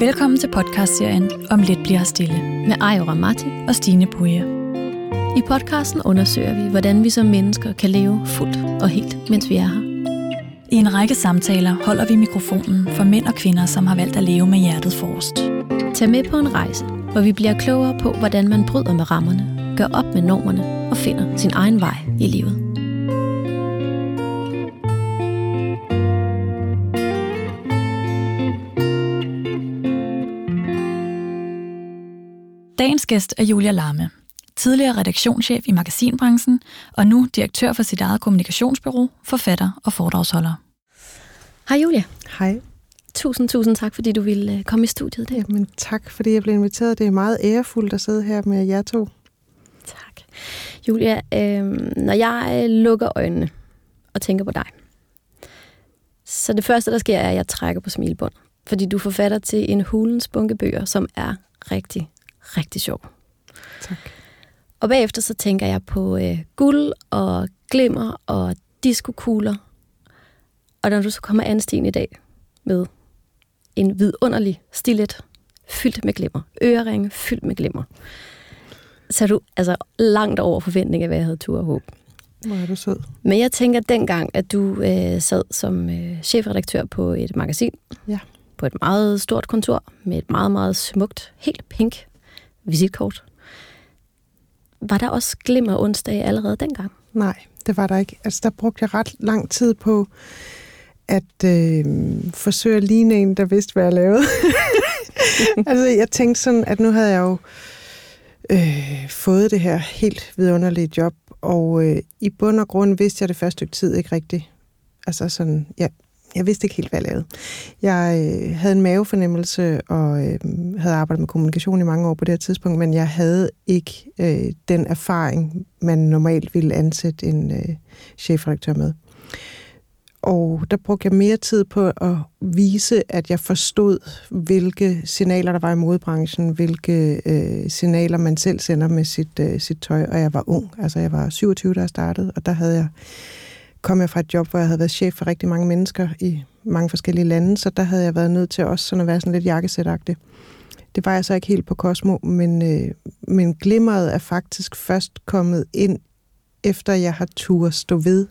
Velkommen til podcastserien Om lidt bliver stille med Ejora Mati og Stine Buja. I podcasten undersøger vi, hvordan vi som mennesker kan leve fuldt og helt, mens vi er her. I en række samtaler holder vi mikrofonen for mænd og kvinder, som har valgt at leve med hjertet forrest. Tag med på en rejse, hvor vi bliver klogere på, hvordan man bryder med rammerne, gør op med normerne og finder sin egen vej i livet. Gæst er Julia Larme, tidligere redaktionschef i magasinbranchen og nu direktør for sit eget kommunikationsbureau, forfatter og foredragsholder. Hej Julia. Hej. Tusind, tusind tak, fordi du ville øh, komme i studiet. Der. Jamen tak, fordi jeg blev inviteret. Det er meget ærefuldt at sidde her med jer to. Tak. Julia, øh, når jeg øh, lukker øjnene og tænker på dig, så det første, der sker, er, at jeg trækker på smilbånd. Fordi du forfatter til en hulens bunke bøger, som er rigtig, rigtig sjov. Tak. Og bagefter så tænker jeg på øh, guld og glimmer og diskokugler. Og når du så kommer anstigen i dag med en vidunderlig stilet fyldt med glimmer, øreringe fyldt med glimmer, så er du altså langt over forventning af, hvad jeg havde tur og håb. Hvor er du sød. Men jeg tænker dengang, at du øh, sad som øh, chefredaktør på et magasin. Ja. På et meget stort kontor med et meget, meget smukt, helt pink visitkort. Var der også glimmer onsdag allerede dengang? Nej, det var der ikke. Altså, der brugte jeg ret lang tid på at øh, forsøge at ligne en, der vidste, hvad jeg lavede. altså, jeg tænkte sådan, at nu havde jeg jo øh, fået det her helt vidunderlige job, og øh, i bund og grund vidste jeg det første stykke tid ikke rigtigt. Altså sådan, ja, jeg vidste ikke helt, hvad jeg lavede. Jeg øh, havde en mavefornemmelse og øh, havde arbejdet med kommunikation i mange år på det her tidspunkt, men jeg havde ikke øh, den erfaring, man normalt ville ansætte en øh, chefredaktør med. Og der brugte jeg mere tid på at vise, at jeg forstod, hvilke signaler der var i modebranchen, hvilke øh, signaler man selv sender med sit, øh, sit tøj. Og jeg var ung, altså jeg var 27, da jeg startede, og der havde jeg kom jeg fra et job, hvor jeg havde været chef for rigtig mange mennesker i mange forskellige lande, så der havde jeg været nødt til også sådan at være sådan lidt jakkesætagtig. Det var jeg så ikke helt på Cosmo, men, øh, men glimmeret er faktisk først kommet ind, efter jeg har tur stå ved,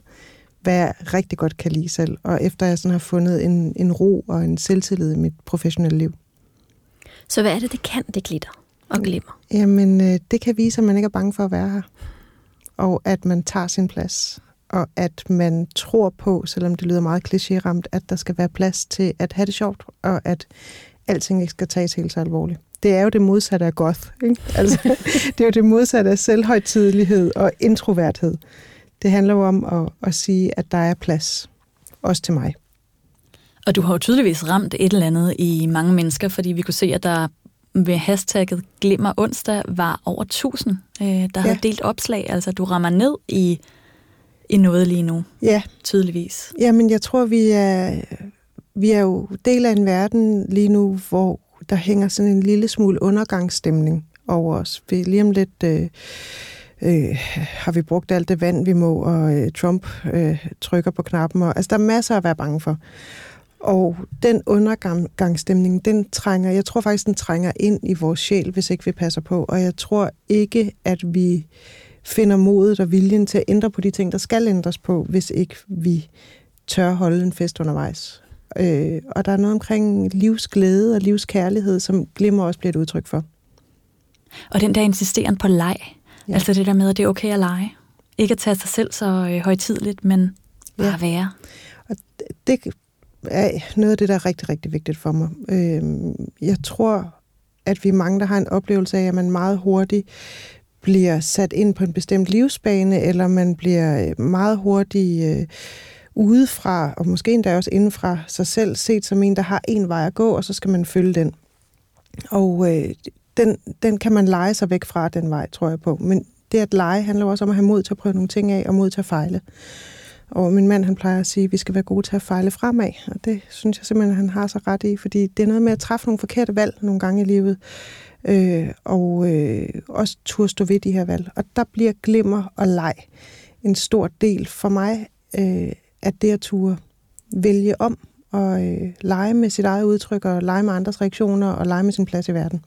hvad jeg rigtig godt kan lide selv, og efter jeg sådan har fundet en, en ro og en selvtillid i mit professionelle liv. Så hvad er det, det kan, det glitter og glimmer? Jamen, øh, det kan vise, at man ikke er bange for at være her, og at man tager sin plads, og at man tror på, selvom det lyder meget klichéramt, at der skal være plads til at have det sjovt, og at alting ikke skal tages helt så alvorligt. Det er jo det modsatte af goth. Ikke? Altså, det er jo det modsatte af selvhøjtidelighed og introverthed. Det handler jo om at, at sige, at der er plads, også til mig. Og du har jo tydeligvis ramt et eller andet i mange mennesker, fordi vi kunne se, at der ved hashtagget Glimmer onsdag var over 1000, øh, der ja. havde delt opslag. Altså, du rammer ned i, i noget lige nu. Ja. Tydeligvis. Jamen, jeg tror, vi er, vi er jo del af en verden lige nu, hvor der hænger sådan en lille smule undergangsstemning over os. Vi lige om lidt... Øh, øh, har vi brugt alt det vand, vi må, og øh, Trump øh, trykker på knappen. Og, altså, der er masser at være bange for. Og den undergangsstemning, den trænger, jeg tror faktisk, den trænger ind i vores sjæl, hvis ikke vi passer på. Og jeg tror ikke, at vi finder modet og viljen til at ændre på de ting, der skal ændres på, hvis ikke vi tør holde en fest undervejs. Øh, og der er noget omkring livsglæde og livskærlighed, som glimmer også bliver et udtryk for. Og den der insisteren på leg, Ja. Altså det der med, at det er okay at lege. Ikke at tage sig selv så øh, højtidligt, men bare ja. være. Og det er noget af det, der er rigtig, rigtig vigtigt for mig. Øh, jeg tror, at vi mange, der har en oplevelse af, at man meget hurtigt bliver sat ind på en bestemt livsbane, eller man bliver øh, meget hurtigt øh, udefra, og måske endda også indenfra sig selv, set som en, der har en vej at gå, og så skal man følge den. Og øh, den, den kan man lege sig væk fra, den vej, tror jeg på. Men det at lege handler også om at have mod til at prøve nogle ting af, og mod til at fejle. Og min mand, han plejer at sige, at vi skal være gode til at fejle fremad. Og det synes jeg simpelthen, han har så ret i, fordi det er noget med at træffe nogle forkerte valg nogle gange i livet. Øh, og øh, også turde stå ved de her valg. Og der bliver glimmer og leg en stor del for mig, øh, at det at turde vælge om og øh, lege med sit eget udtryk, og lege med andres reaktioner, og lege med sin plads i verden.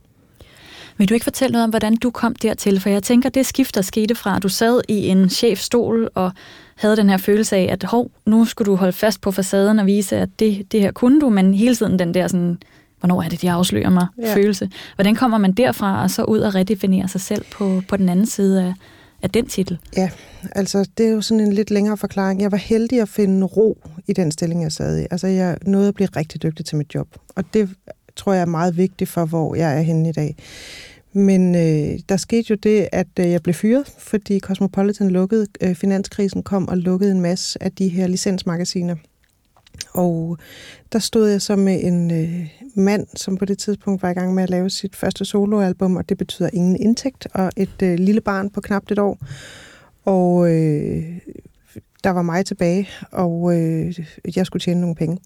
Vil du ikke fortælle noget om, hvordan du kom dertil? For jeg tænker, det skift, der skete fra, at du sad i en chefstol og havde den her følelse af, at hov, nu skulle du holde fast på facaden og vise, at det, det her kunne du, men hele tiden den der sådan, hvornår er det, de afslører mig, ja. følelse. Hvordan kommer man derfra og så ud og redefinere sig selv på, på den anden side af, af den titel? Ja, altså det er jo sådan en lidt længere forklaring. Jeg var heldig at finde ro i den stilling, jeg sad i. Altså jeg nåede at blive rigtig dygtig til mit job, og det tror jeg er meget vigtigt for, hvor jeg er henne i dag. Men øh, der skete jo det, at øh, jeg blev fyret, fordi Cosmopolitan lukkede. Øh, finanskrisen kom og lukkede en masse af de her licensmagasiner. Og der stod jeg så med en øh, mand, som på det tidspunkt var i gang med at lave sit første soloalbum, og det betyder ingen indtægt, og et øh, lille barn på knap et år. Og øh, der var mig tilbage, og øh, jeg skulle tjene nogle penge.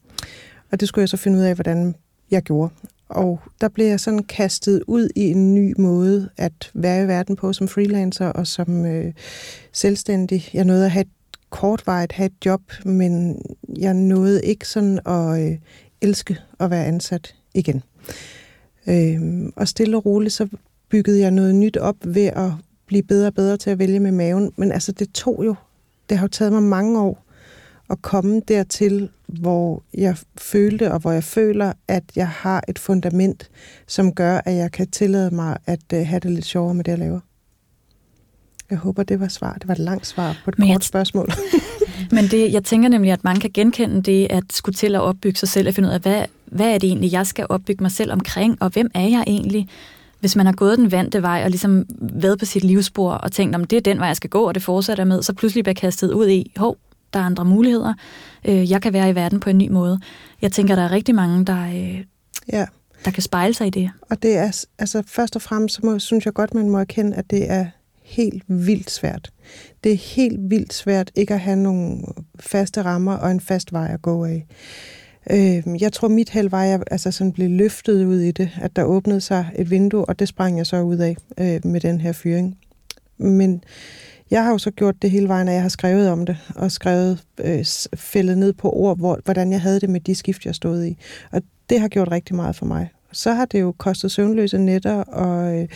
Og det skulle jeg så finde ud af, hvordan jeg gjorde. Og der blev jeg sådan kastet ud i en ny måde at være i verden på som freelancer og som øh, selvstændig. Jeg nåede at have et kortvarigt have et job, men jeg nåede ikke sådan at øh, elske at være ansat igen. Øh, og stille og roligt, så byggede jeg noget nyt op ved at blive bedre og bedre til at vælge med maven. Men altså, det tog jo, det har jo taget mig mange år at komme dertil, hvor jeg følte og hvor jeg føler, at jeg har et fundament, som gør, at jeg kan tillade mig at øh, have det lidt sjovere med det, jeg laver. Jeg håber, det var svar. Det var et langt svar på et Men kort jeg spørgsmål. Men det, jeg tænker nemlig, at mange kan genkende det, at skulle til at opbygge sig selv og finde ud af, hvad, hvad er det egentlig, jeg skal opbygge mig selv omkring, og hvem er jeg egentlig? Hvis man har gået den vante vej og ligesom været på sit livsspor og tænkt, om det er den vej, jeg skal gå, og det fortsætter med, så pludselig bliver kastet ud i, hov, der er andre muligheder. Øh, jeg kan være i verden på en ny måde. Jeg tænker, der er rigtig mange, der, øh, ja. der kan spejle sig i det. Og det er, altså først og fremmest, så må, synes jeg godt, man må erkende, at det er helt vildt svært. Det er helt vildt svært ikke at have nogle faste rammer og en fast vej at gå af. Øh, jeg tror, mit held var, at jeg altså sådan blev løftet ud i det, at der åbnede sig et vindue, og det sprang jeg så ud af øh, med den her fyring. Men jeg har jo så gjort det hele vejen, at jeg har skrevet om det, og skrevet, øh, fældet ned på ord, hvor, hvordan jeg havde det med de skift, jeg stod i. Og det har gjort rigtig meget for mig. Så har det jo kostet søvnløse nætter og øh,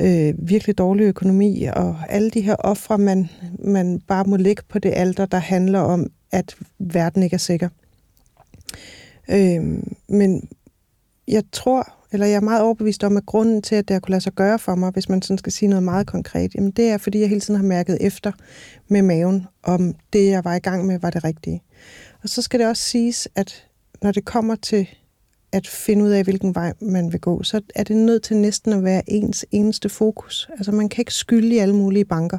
øh, virkelig dårlig økonomi, og alle de her ofre, man, man bare må lægge på det alter, der handler om, at verden ikke er sikker. Øh, men jeg tror, eller jeg er meget overbevist om, at grunden til, at det har kunne lade sig gøre for mig, hvis man sådan skal sige noget meget konkret, jamen det er, fordi jeg hele tiden har mærket efter med maven, om det, jeg var i gang med, var det rigtige. Og så skal det også siges, at når det kommer til at finde ud af, hvilken vej man vil gå, så er det nødt til næsten at være ens eneste fokus. Altså man kan ikke skylde i alle mulige banker.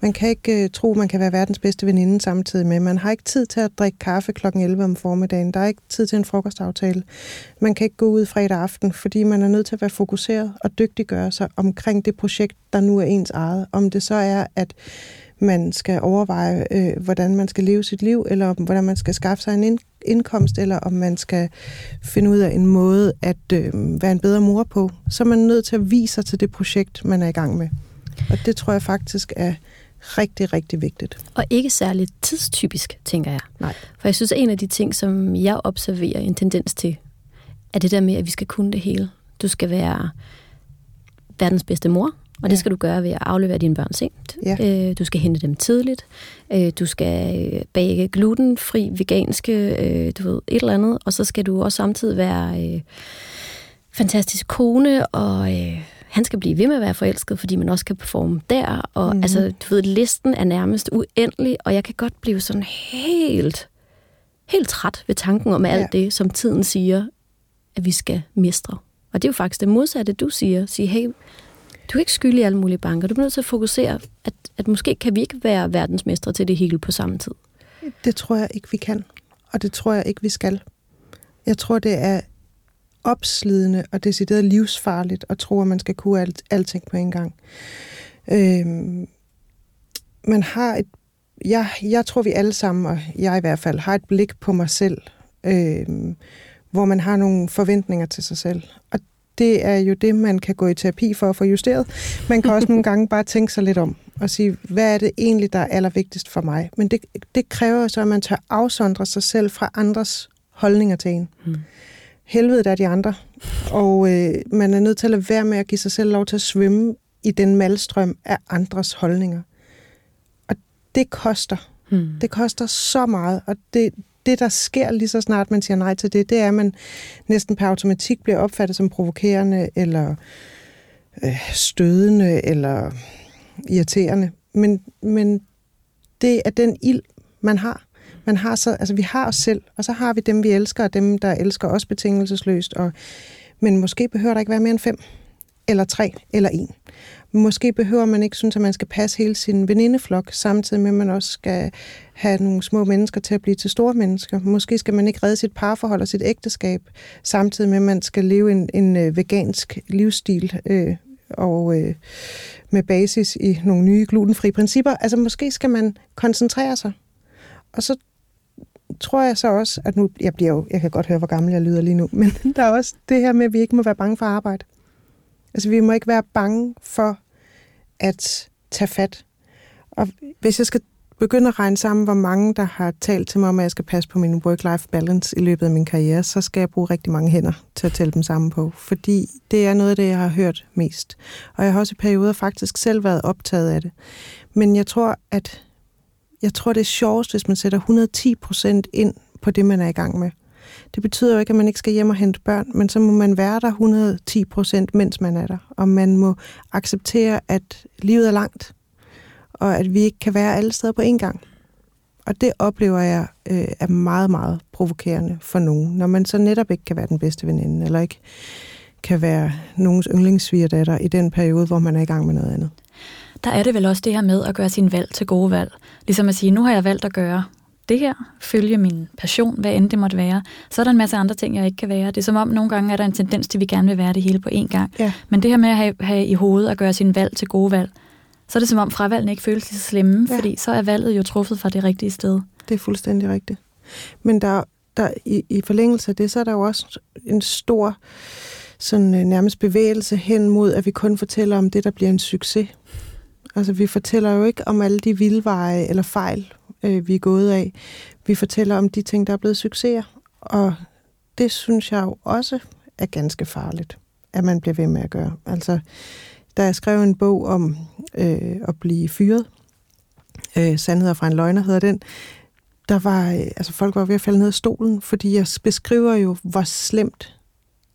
Man kan ikke uh, tro, man kan være verdens bedste veninde samtidig med. Man har ikke tid til at drikke kaffe kl. 11 om formiddagen. Der er ikke tid til en frokostaftale. Man kan ikke gå ud fredag aften, fordi man er nødt til at være fokuseret og dygtiggøre sig omkring det projekt, der nu er ens eget. Om det så er, at man skal overveje, øh, hvordan man skal leve sit liv, eller om, hvordan man skal skaffe sig en indkomst, eller om man skal finde ud af en måde at øh, være en bedre mor på, så er man nødt til at vise sig til det projekt, man er i gang med. Og det tror jeg faktisk er rigtig, rigtig vigtigt. Og ikke særligt tidstypisk, tænker jeg. Nej. For jeg synes, at en af de ting, som jeg observerer en tendens til, er det der med, at vi skal kunne det hele. Du skal være verdens bedste mor, og det skal du gøre ved at aflevere dine børn sent. Ja. Øh, du skal hente dem tidligt. Øh, du skal øh, bage glutenfri, veganske, du ved, et eller andet. Og så skal du også samtidig være fantastisk kone, og han skal blive ved med at være forelsket, fordi man også kan performe der. Og mm. altså, du ved, listen er nærmest uendelig, og jeg kan godt blive sådan helt, helt træt ved tanken om alt ja. det, som tiden siger, at vi skal mestre. Og det er jo faktisk det modsatte, du siger. Sige, hey, du kan ikke skylde i alle mulige banker. Du bliver nødt til at fokusere, at, at måske kan vi ikke være verdensmestre til det hele på samme tid. Det tror jeg ikke, vi kan. Og det tror jeg ikke, vi skal. Jeg tror, det er opslidende og decideret livsfarligt at tro, at man skal kunne alt, alting på en gang. Øhm, man har et, jeg, jeg tror, vi alle sammen, og jeg i hvert fald, har et blik på mig selv, øhm, hvor man har nogle forventninger til sig selv. Og det er jo det, man kan gå i terapi for at få justeret. Man kan også nogle gange bare tænke sig lidt om og sige, hvad er det egentlig, der er allervigtigst for mig? Men det, det kræver så, at man tør afsondre sig selv fra andres holdninger til en. Mm. Helvede er de andre. Og øh, man er nødt til at lade være med at give sig selv lov til at svømme i den malstrøm af andres holdninger. Og det koster. Mm. Det koster så meget, og det, det, der sker lige så snart man siger nej til det, det er, at man næsten per automatik bliver opfattet som provokerende, eller øh, stødende, eller irriterende. Men, men det er den ild, man har. Man har så, altså vi har os selv, og så har vi dem, vi elsker, og dem, der elsker os betingelsesløst. Og, men måske behøver der ikke være mere end fem, eller tre, eller en. Måske behøver man ikke synes, at man skal passe hele sin venindeflok, samtidig med, at man også skal have nogle små mennesker til at blive til store mennesker. Måske skal man ikke redde sit parforhold og sit ægteskab, samtidig med, at man skal leve en, en øh, vegansk livsstil øh, og øh, med basis i nogle nye glutenfri principper. Altså måske skal man koncentrere sig. Og så tror jeg så også, at nu, jeg bliver jo, jeg kan godt høre, hvor gammel jeg lyder lige nu, men der er også det her med, at vi ikke må være bange for arbejde. Altså vi må ikke være bange for at tage fat. Og hvis jeg skal begynde at regne sammen, hvor mange, der har talt til mig om, at jeg skal passe på min work-life balance i løbet af min karriere, så skal jeg bruge rigtig mange hænder til at tælle dem sammen på. Fordi det er noget af det, jeg har hørt mest. Og jeg har også i perioder faktisk selv været optaget af det. Men jeg tror, at jeg tror, det er sjovest, hvis man sætter 110 procent ind på det, man er i gang med. Det betyder jo ikke, at man ikke skal hjem og hente børn, men så må man være der 110 procent, mens man er der. Og man må acceptere, at livet er langt, og at vi ikke kan være alle steder på én gang. Og det oplever jeg øh, er meget, meget provokerende for nogen, når man så netop ikke kan være den bedste veninde, eller ikke kan være nogens yndlingssvigerdatter i den periode, hvor man er i gang med noget andet. Der er det vel også det her med at gøre sin valg til gode valg. Ligesom at sige, nu har jeg valgt at gøre det her, følge min passion, hvad end det måtte være, så er der en masse andre ting, jeg ikke kan være. Det er som om, nogle gange er der en tendens til, at vi gerne vil være det hele på én gang. Ja. Men det her med at have, have i hovedet at gøre sin valg til gode valg, så er det som om fravalgene ikke føles lige så slemme, ja. fordi så er valget jo truffet fra det rigtige sted. Det er fuldstændig rigtigt. Men der, der i, i forlængelse af det, så er der jo også en stor sådan øh, nærmest bevægelse hen mod, at vi kun fortæller om det, der bliver en succes. Altså, vi fortæller jo ikke om alle de vildveje eller fejl, øh, vi er gået af. Vi fortæller om de ting, der er blevet succeser. Og det synes jeg jo også er ganske farligt, at man bliver ved med at gøre. Altså, da jeg skrev en bog om øh, at blive fyret, øh, Sandheder fra en løgner hedder den, der var, øh, altså folk var ved at falde ned af stolen, fordi jeg beskriver jo, hvor slemt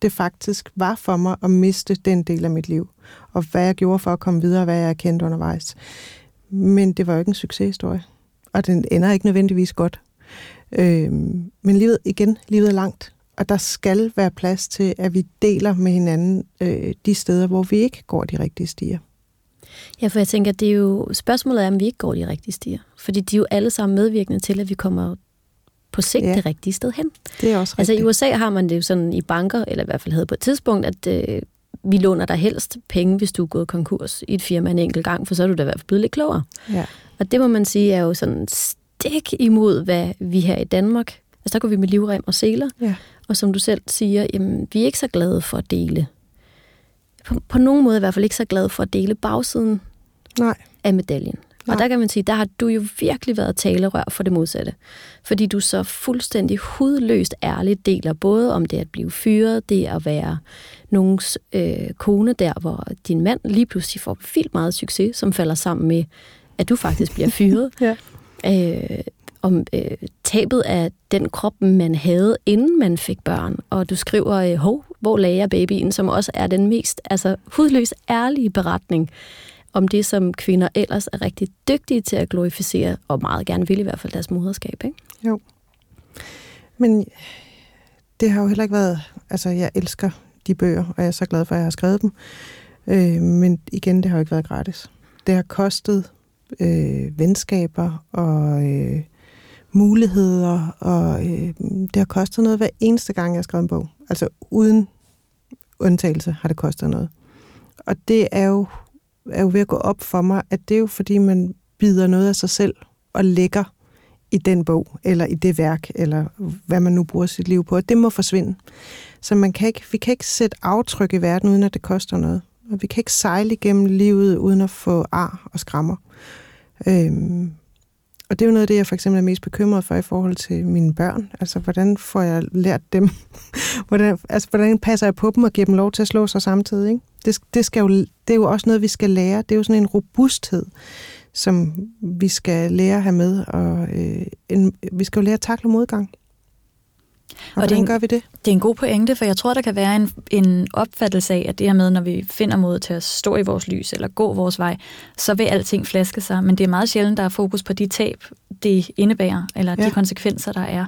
det faktisk var for mig at miste den del af mit liv, og hvad jeg gjorde for at komme videre, hvad jeg kendte undervejs. Men det var jo ikke en succeshistorie, og den ender ikke nødvendigvis godt. Øh, men livet, igen, livet er langt, og der skal være plads til, at vi deler med hinanden øh, de steder, hvor vi ikke går de rigtige stier. Ja, for jeg tænker, det er jo spørgsmålet er, om vi ikke går de rigtige stier. Fordi de er jo alle sammen medvirkende til, at vi kommer på sigt ja. det rigtige sted hen. Det er også rigtigt. Altså i USA har man det jo sådan i banker, eller i hvert fald havde på et tidspunkt, at øh, vi låner dig helst penge, hvis du er gået konkurs i et firma en enkelt gang, for så er du da i hvert fald blevet lidt klogere. Ja. Og det må man sige er jo sådan stik imod, hvad vi her i Danmark, altså der går vi med livrem og seler, ja. og som du selv siger, jamen, vi er ikke så glade for at dele. På, på nogen måde i hvert fald ikke så glade for at dele bagsiden Nej. af medaljen. Og der kan man sige, der har du jo virkelig været talerør for det modsatte. Fordi du så fuldstændig hudløst ærligt deler både om det at blive fyret, det at være nogens øh, kone der, hvor din mand lige pludselig får vildt meget succes, som falder sammen med, at du faktisk bliver fyret. ja. øh, om øh, tabet af den krop, man havde, inden man fik børn. Og du skriver, øh, hov, hvor lagde jeg babyen, som også er den mest altså, hudløs ærlige beretning om det, som kvinder ellers er rigtig dygtige til at glorificere, og meget gerne vil i hvert fald deres moderskab. Ikke? Jo. Men det har jo heller ikke været... Altså, jeg elsker de bøger, og jeg er så glad for, at jeg har skrevet dem. Øh, men igen, det har jo ikke været gratis. Det har kostet øh, venskaber og øh, muligheder, og øh, det har kostet noget hver eneste gang, jeg har skrevet en bog. Altså uden undtagelse har det kostet noget. Og det er jo er jo ved at gå op for mig, at det er jo fordi, man bider noget af sig selv og lægger i den bog, eller i det værk, eller hvad man nu bruger sit liv på. at det må forsvinde. Så man kan ikke, vi kan ikke sætte aftryk i verden, uden at det koster noget. Og vi kan ikke sejle igennem livet, uden at få ar og skrammer. Øhm, og det er jo noget af det, jeg for eksempel er mest bekymret for i forhold til mine børn. Altså, hvordan får jeg lært dem? hvordan, altså, hvordan passer jeg på dem og giver dem lov til at slå sig samtidig? Ikke? Det, det, skal jo, det er jo også noget, vi skal lære. Det er jo sådan en robusthed, som vi skal lære at have med. Og øh, en, vi skal jo lære at takle modgang. Og, og hvordan gør vi det? Det er en god pointe, for jeg tror, der kan være en, en opfattelse af, at det her med, når vi finder mod til at stå i vores lys eller gå vores vej, så vil alting flaske sig. Men det er meget sjældent, der er fokus på de tab, det indebærer, eller ja. de konsekvenser, der er.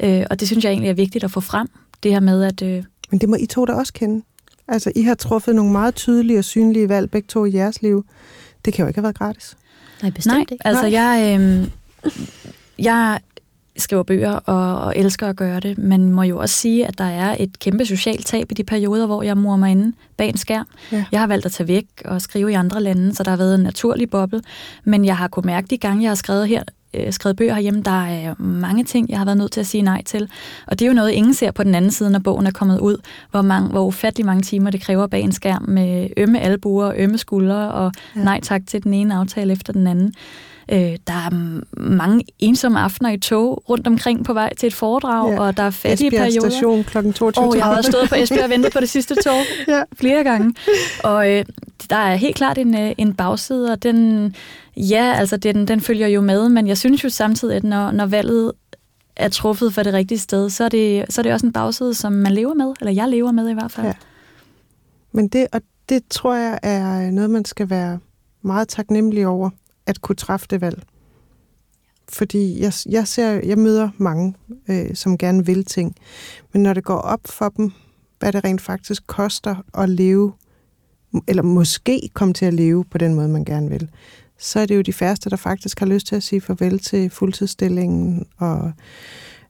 Øh, og det synes jeg egentlig er vigtigt at få frem. Det her med, at... Øh, Men det må I to da også kende. Altså, I har truffet nogle meget tydelige og synlige valg, begge to i jeres liv. Det kan jo ikke have været gratis. Nej, bestemt Nej, ikke. altså jeg... Øh, jeg skriver bøger og, og elsker at gøre det, men må jo også sige, at der er et kæmpe socialt tab i de perioder, hvor jeg mor mig inde bag en skærm. Ja. Jeg har valgt at tage væk og skrive i andre lande, så der har været en naturlig boble, men jeg har kunnet mærke de gange, jeg har skrevet her, øh, skrevet bøger herhjemme, der er mange ting, jeg har været nødt til at sige nej til. Og det er jo noget, ingen ser på den anden side, når bogen er kommet ud, hvor, mange, hvor ufattelig mange timer det kræver bag en skærm med ømme albuer og ømme skuldre og ja. nej tak til den ene aftale efter den anden. Øh, der er mange ensomme aftener i tog rundt omkring på vej til et foredrag, ja. og der er fattige Esbjerg perioder. station kl. 22. Og jeg har også stået på Esbjerg og ventet på det sidste tog ja. flere gange. Og øh, der er helt klart en, øh, en bagside, og den, ja, altså den, den følger jo med, men jeg synes jo samtidig, at når, når valget er truffet for det rigtige sted, så er det, så er det også en bagside, som man lever med, eller jeg lever med i hvert fald. Ja. Men det, og det tror jeg er noget, man skal være meget taknemmelig over at kunne træffe det valg. Fordi jeg, jeg, ser, jeg møder mange, øh, som gerne vil ting. Men når det går op for dem, hvad det rent faktisk koster at leve, eller måske komme til at leve på den måde, man gerne vil, så er det jo de færreste, der faktisk har lyst til at sige farvel til fuldtidsstillingen og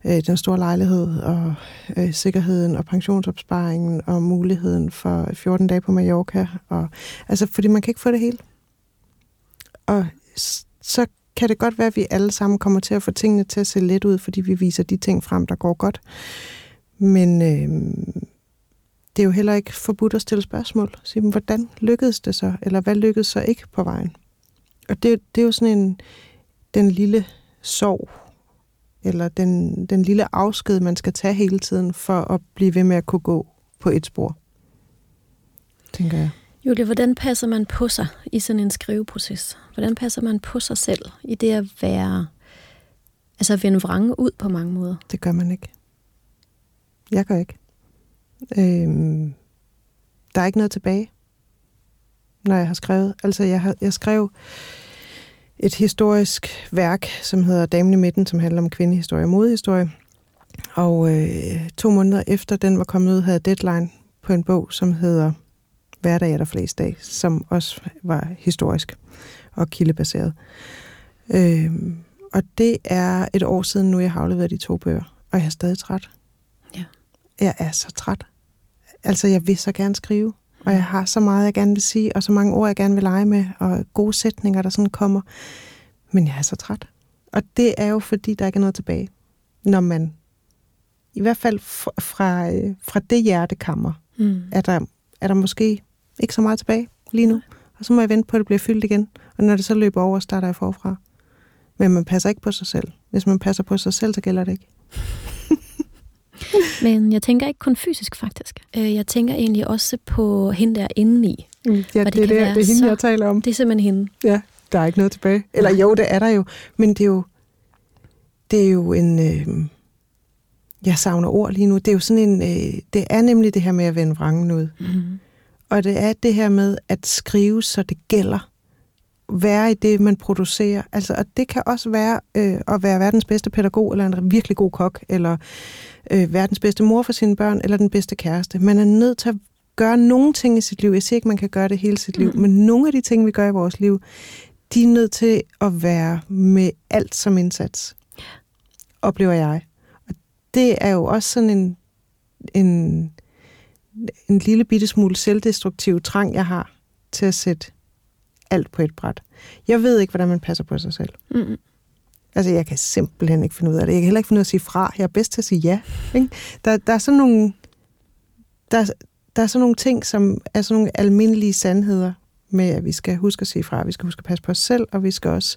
øh, den store lejlighed og øh, sikkerheden og pensionsopsparingen og muligheden for 14 dage på Mallorca. Og, altså, fordi man kan ikke få det hele. Og så kan det godt være, at vi alle sammen kommer til at få tingene til at se let ud, fordi vi viser de ting frem, der går godt. Men øh, det er jo heller ikke forbudt at stille spørgsmål. Sige, hvordan lykkedes det så? Eller hvad lykkedes så ikke på vejen? Og det, det er jo sådan en, den lille sorg, eller den, den lille afsked, man skal tage hele tiden, for at blive ved med at kunne gå på et spor, tænker jeg. Julie, hvordan passer man på sig i sådan en skriveproces? Hvordan passer man på sig selv i det at være, altså at vende vrange ud på mange måder? Det gør man ikke. Jeg gør ikke. Øhm, der er ikke noget tilbage, når jeg har skrevet. Altså, jeg, har, jeg skrev et historisk værk, som hedder Damen i midten, som handler om kvindehistorie og modehistorie. Og øh, to måneder efter den var kommet ud, havde deadline på en bog, som hedder hverdag er der flest dag, som også var historisk og kildebaseret. Øhm, og det er et år siden nu, jeg har afleveret de to bøger, og jeg er stadig træt. Ja. Jeg er så træt. Altså, jeg vil så gerne skrive, og jeg har så meget, jeg gerne vil sige, og så mange ord, jeg gerne vil lege med, og gode sætninger, der sådan kommer. Men jeg er så træt. Og det er jo, fordi der ikke er noget tilbage. Når man, i hvert fald fra, fra, øh, fra det hjertekammer, mm. er, der, er der måske ikke så meget tilbage lige nu. Og så må jeg vente på, at det bliver fyldt igen. Og når det så løber over, starter jeg forfra. Men man passer ikke på sig selv. Hvis man passer på sig selv, så gælder det ikke. Men jeg tænker ikke kun fysisk, faktisk. Øh, jeg tænker egentlig også på hende der indeni. Mm, ja, det, det, det, det er hende, så, jeg taler om. Det er simpelthen hende. Ja, der er ikke noget tilbage. Eller jo, det er der jo. Men det er jo, det er jo en... Øh, jeg savner ord lige nu. Det er jo sådan en... Øh, det er nemlig det her med at vende vrangen ud. Mm-hmm. Og det er det her med at skrive, så det gælder. Være i det, man producerer. Altså, og det kan også være øh, at være verdens bedste pædagog, eller en virkelig god kok, eller øh, verdens bedste mor for sine børn, eller den bedste kæreste. Man er nødt til at gøre nogle ting i sit liv. Jeg siger ikke, man kan gøre det hele sit liv, mm. men nogle af de ting, vi gør i vores liv, de er nødt til at være med alt som indsats. Oplever jeg. Og det er jo også sådan en, en en lille bitte smule selvdestruktiv trang, jeg har til at sætte alt på et bræt. Jeg ved ikke, hvordan man passer på sig selv. Mm. Altså, jeg kan simpelthen ikke finde ud af det. Jeg kan heller ikke finde ud af at sige fra. Jeg er bedst til at sige ja. Ikke? Der, der er sådan nogle... Der, der er sådan nogle ting, som er sådan nogle almindelige sandheder, med, at vi skal huske at sige fra, vi skal huske at passe på os selv, og vi skal også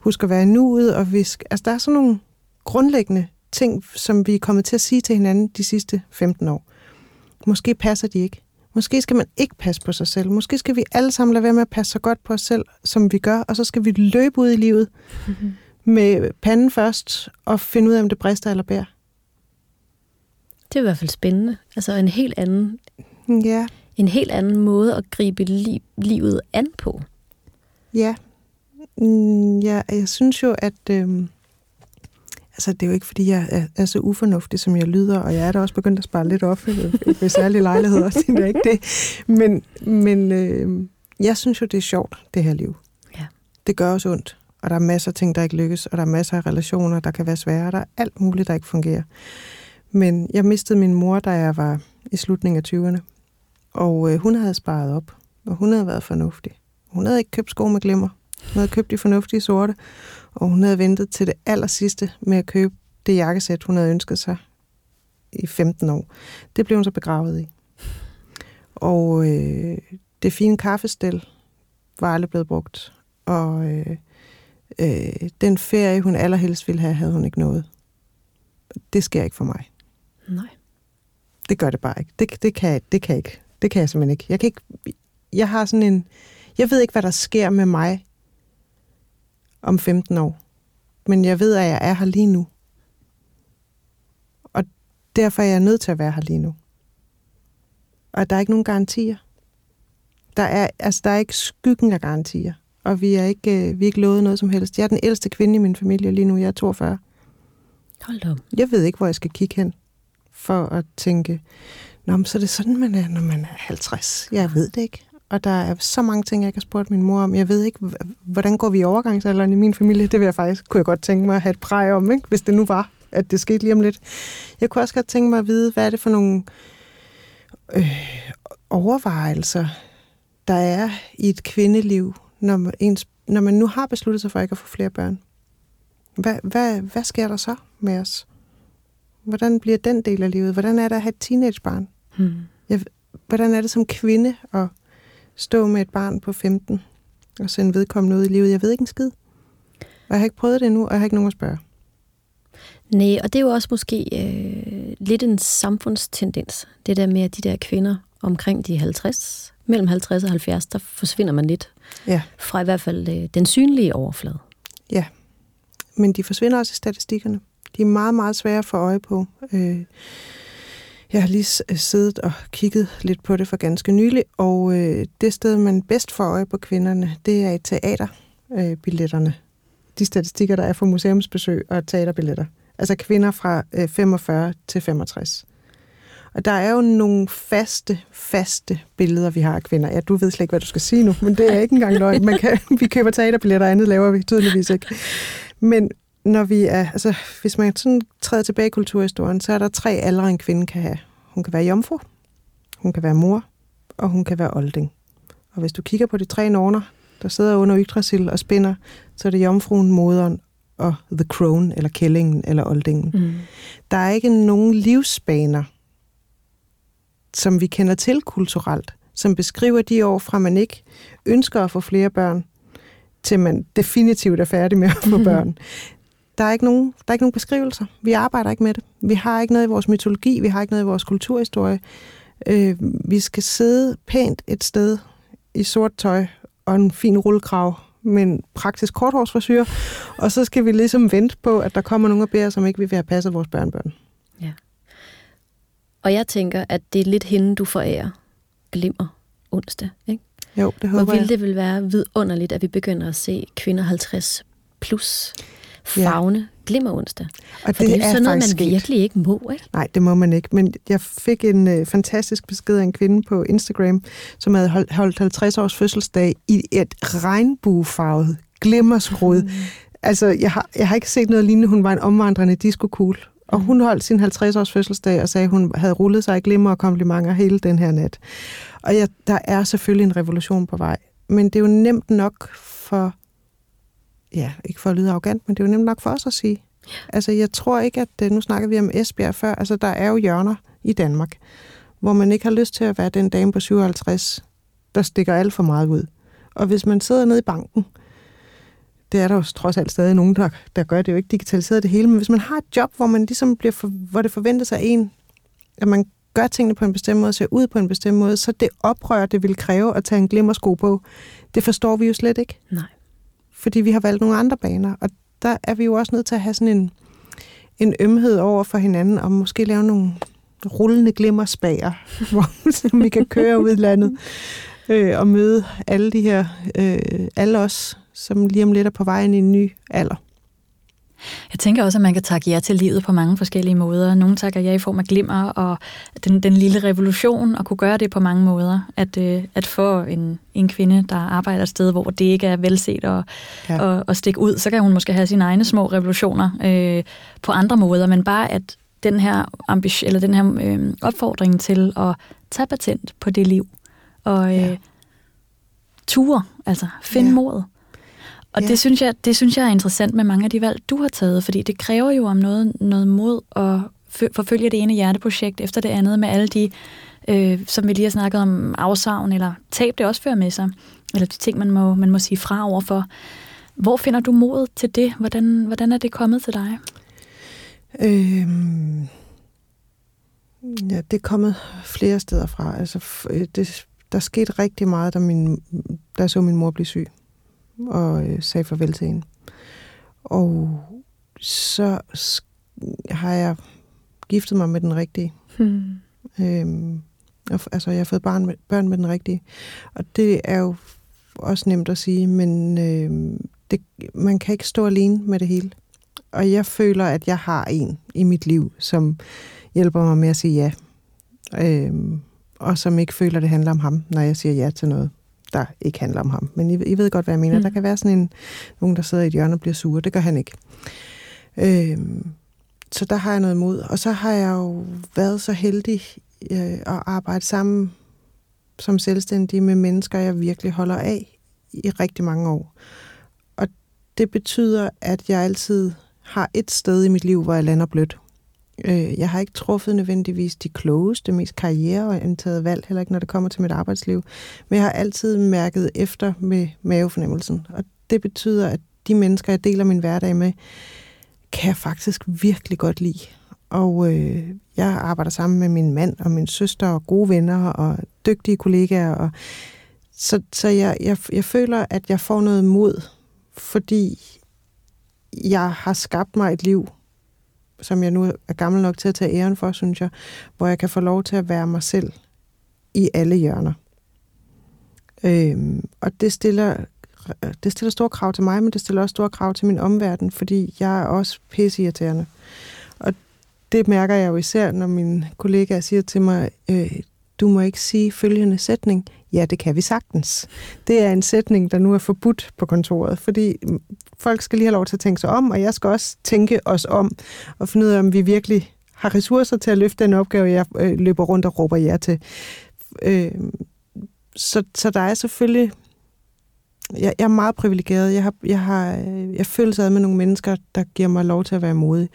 huske at være nuet, og vi skal, altså der er sådan nogle grundlæggende ting, som vi er kommet til at sige til hinanden de sidste 15 år. Måske passer de ikke. Måske skal man ikke passe på sig selv. Måske skal vi alle sammen lade være med at passe så godt på os selv, som vi gør, og så skal vi løbe ud i livet mm-hmm. med panden først og finde ud af, om det brister eller bærer. Det er i hvert fald spændende. Altså en helt anden, Ja, en helt anden måde at gribe li- livet an på. ja. Mm, ja jeg synes jo, at... Øhm, altså, det er jo ikke, fordi jeg er, er så ufornuftig, som jeg lyder, og jeg er da også begyndt at spare lidt op øh, ved særlige lejligheder, det er ikke det. Men, men øh, jeg synes jo, det er sjovt, det her liv. Ja. Det gør os ondt, og der er masser af ting, der ikke lykkes, og der er masser af relationer, der kan være svære, og der er alt muligt, der ikke fungerer. Men jeg mistede min mor, da jeg var i slutningen af 20'erne, og øh, hun havde sparet op, og hun havde været fornuftig. Hun havde ikke købt sko med glimmer. Hun havde købt de fornuftige sorte, og hun havde ventet til det aller sidste med at købe det jakkesæt, hun havde ønsket sig i 15 år. Det blev hun så begravet i. Og øh, det fine kaffestel var aldrig blevet brugt. Og øh, øh, den ferie, hun allerhelst ville have, havde hun ikke nået. Det sker ikke for mig. Nej. Det gør det bare ikke. Det, det, kan, det kan ikke. Det kan jeg simpelthen ikke. Jeg kan ikke... Jeg har sådan en... Jeg ved ikke, hvad der sker med mig om 15 år. Men jeg ved, at jeg er her lige nu. Og derfor er jeg nødt til at være her lige nu. Og der er ikke nogen garantier. Der er, altså, der er ikke skyggen af garantier. Og vi er ikke, øh, vi er ikke lovet noget som helst. Jeg er den ældste kvinde i min familie lige nu. Jeg er 42. Hold op. Jeg ved ikke, hvor jeg skal kigge hen for at tænke, Nå, men så er det sådan, man er, når man er 50. Jeg ved det ikke. Og der er så mange ting, jeg ikke har spurgt min mor om. Jeg ved ikke, hvordan går vi i overgangsalderen i min familie? Det vil jeg faktisk, kunne jeg godt tænke mig at have et præg om, ikke? hvis det nu var, at det skete lige om lidt. Jeg kunne også godt tænke mig at vide, hvad er det for nogle øh, overvejelser, der er i et kvindeliv, når man, ens, når man nu har besluttet sig for ikke at få flere børn. Hvad, hvad, hvad sker der så med os? Hvordan bliver den del af livet? Hvordan er det at have et teenagebarn? Hmm. Hvordan er det som kvinde at stå med et barn på 15 og sende vedkommende ud i livet? Jeg ved ikke en skid. Og jeg har ikke prøvet det endnu, og jeg har ikke nogen at spørge. Nej, og det er jo også måske øh, lidt en samfundstendens. Det der med, at de der kvinder omkring de 50, mellem 50 og 70, der forsvinder man lidt Ja, fra i hvert fald øh, den synlige overflade. ja. Men de forsvinder også i statistikkerne. De er meget, meget svære at få øje på. Øh, Jeg har lige s- siddet og kigget lidt på det for ganske nylig, og øh, det sted, man bedst får øje på kvinderne, det er i teaterbilletterne. Øh, de statistikker, der er for museumsbesøg og teaterbilletter. Altså kvinder fra øh, 45 til 65. Og der er jo nogle faste, faste billeder, vi har af kvinder. Ja, du ved slet ikke, hvad du skal sige nu, men det er ikke engang løgn. Man kan, vi køber teaterbilletter, andet laver vi tydeligvis ikke. Men når vi er, altså, hvis man sådan træder tilbage i kulturhistorien, så er der tre aldre, en kvinde kan have. Hun kan være jomfru, hun kan være mor, og hun kan være olding. Og hvis du kigger på de tre norner, der sidder under Yggdrasil og spinder, så er det jomfruen, moderen og the crone, eller kællingen, eller oldingen. Mm. Der er ikke nogen livsbaner, som vi kender til kulturelt, som beskriver de år fra, man ikke ønsker at få flere børn, til man definitivt er færdig med at få børn. Der er, ikke nogen, der er ikke nogen beskrivelser. Vi arbejder ikke med det. Vi har ikke noget i vores mytologi, vi har ikke noget i vores kulturhistorie. Øh, vi skal sidde pænt et sted i sort tøj og en fin rullekrav med en praktisk korthårsforsyre, og så skal vi ligesom vente på, at der kommer nogen og beder, som ikke vil have passet vores børnebørn. Og jeg tænker, at det er lidt hende, du forærer glimmer onsdag. Ikke? Jo, det Hvor håber ville jeg. det vil være vidunderligt, at vi begynder at se kvinder 50 plus fagne glimmer onsdag. Og For det, det er jo sådan noget, man sket. virkelig ikke må. Ikke? Nej, det må man ikke. Men jeg fik en øh, fantastisk besked af en kvinde på Instagram, som havde holdt, holdt 50 års fødselsdag i et regnbuefarvet glimmerskrud. Mm. Altså, jeg har, jeg har ikke set noget lignende. Hun var en omvandrende diskokugle. Og hun holdt sin 50 års fødselsdag og sagde, at hun havde rullet sig i glimmer og komplimenter hele den her nat. Og jeg, der er selvfølgelig en revolution på vej. Men det er jo nemt nok for, ja, ikke for at lyde arrogant, men det er jo nemt nok for os at sige. Altså, jeg tror ikke, at, øh, nu snakker vi om Esbjerg før, altså, der er jo hjørner i Danmark, hvor man ikke har lyst til at være den dame på 57, der stikker alt for meget ud. Og hvis man sidder nede i banken, det er der jo trods alt stadig nogen, der, der gør det jo ikke digitaliseret det hele, men hvis man har et job, hvor man ligesom bliver for, hvor det forventer sig en, at man gør tingene på en bestemt måde, ser ud på en bestemt måde, så det oprør, det vil kræve at tage en glimmersko på, det forstår vi jo slet ikke. Nej. Fordi vi har valgt nogle andre baner, og der er vi jo også nødt til at have sådan en, en ømhed over for hinanden, og måske lave nogle rullende glimmerspager, hvor vi kan køre ud i landet øh, og møde alle de her, øh, alle os, som lige om lidt er på vej ind i en ny alder. Jeg tænker også, at man kan takke ja til livet på mange forskellige måder. Nogle takker ja i form af glimmer og den, den lille revolution, og kunne gøre det på mange måder. At, øh, at få en, en kvinde, der arbejder et sted, hvor det ikke er velset og, ja. og, og stikke ud, så kan hun måske have sine egne små revolutioner øh, på andre måder, men bare at den her, ambition, eller den her øh, opfordring til at tage patent på det liv, og øh, ja. ture, altså finde ja. modet. Og ja. det, synes jeg, det synes jeg er interessant med mange af de valg, du har taget, fordi det kræver jo om noget, noget mod at forfølge det ene hjerteprojekt efter det andet med alle de, øh, som vi lige har snakket om, afsavn eller tab, det også fører med sig, eller de ting, man må, man må sige fra overfor. Hvor finder du mod til det? Hvordan, hvordan er det kommet til dig? Øhm, ja, det er kommet flere steder fra. Altså, øh, det, der skete rigtig meget, da, min, da så min mor blive syg og øh, sagde farvel til hende. Og så har jeg giftet mig med den rigtige. Hmm. Øhm, altså, jeg har fået barn med, børn med den rigtige. Og det er jo også nemt at sige, men øh, det, man kan ikke stå alene med det hele. Og jeg føler, at jeg har en i mit liv, som hjælper mig med at sige ja. Øhm, og som ikke føler, at det handler om ham, når jeg siger ja til noget der ikke handler om ham. Men I, I ved godt, hvad jeg mener. Mm. Der kan være sådan en, nogen, der sidder i et hjørne og bliver sure. Det gør han ikke. Øhm, så der har jeg noget imod. Og så har jeg jo været så heldig øh, at arbejde sammen som selvstændig med mennesker, jeg virkelig holder af i rigtig mange år. Og det betyder, at jeg altid har et sted i mit liv, hvor jeg lander blødt. Øh, jeg har ikke truffet nødvendigvis de klogeste, mest karriereorienterede valg, heller ikke når det kommer til mit arbejdsliv. Men jeg har altid mærket efter med mavefornemmelsen. Og det betyder, at de mennesker, jeg deler min hverdag med, kan jeg faktisk virkelig godt lide. Og øh, jeg arbejder sammen med min mand og min søster og gode venner og dygtige kollegaer. Og så så jeg, jeg, jeg føler, at jeg får noget mod, fordi jeg har skabt mig et liv, som jeg nu er gammel nok til at tage æren for, synes jeg, hvor jeg kan få lov til at være mig selv i alle hjørner. Øhm, og det stiller, det stiller store krav til mig, men det stiller også store krav til min omverden, fordi jeg er også pisseirriterende. Og det mærker jeg jo især, når min kollega siger til mig, øh, du må ikke sige følgende sætning. Ja, det kan vi sagtens. Det er en sætning, der nu er forbudt på kontoret, fordi folk skal lige have lov til at tænke sig om, og jeg skal også tænke os om, og finde ud af, om vi virkelig har ressourcer til at løfte den opgave, jeg øh, løber rundt og råber jer til. Øh, så, så der er selvfølgelig... Jeg, jeg er meget privilegeret. Jeg har, jeg har øh, jeg føler sig med nogle mennesker, der giver mig lov til at være modig.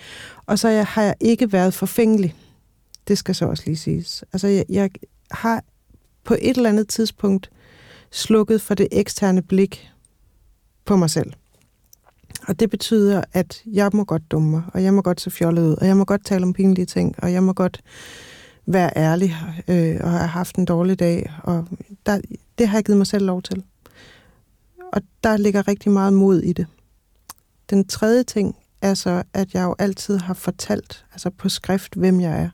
Og så jeg, har jeg ikke været forfængelig. Det skal så også lige siges. Altså, jeg, jeg har på et eller andet tidspunkt slukket for det eksterne blik på mig selv. Og det betyder, at jeg må godt dumme mig, og jeg må godt se fjollet ud, og jeg må godt tale om pinlige ting, og jeg må godt være ærlig øh, og have haft en dårlig dag. Og der, det har jeg givet mig selv lov til. Og der ligger rigtig meget mod i det. Den tredje ting er så, at jeg jo altid har fortalt, altså på skrift, hvem jeg er.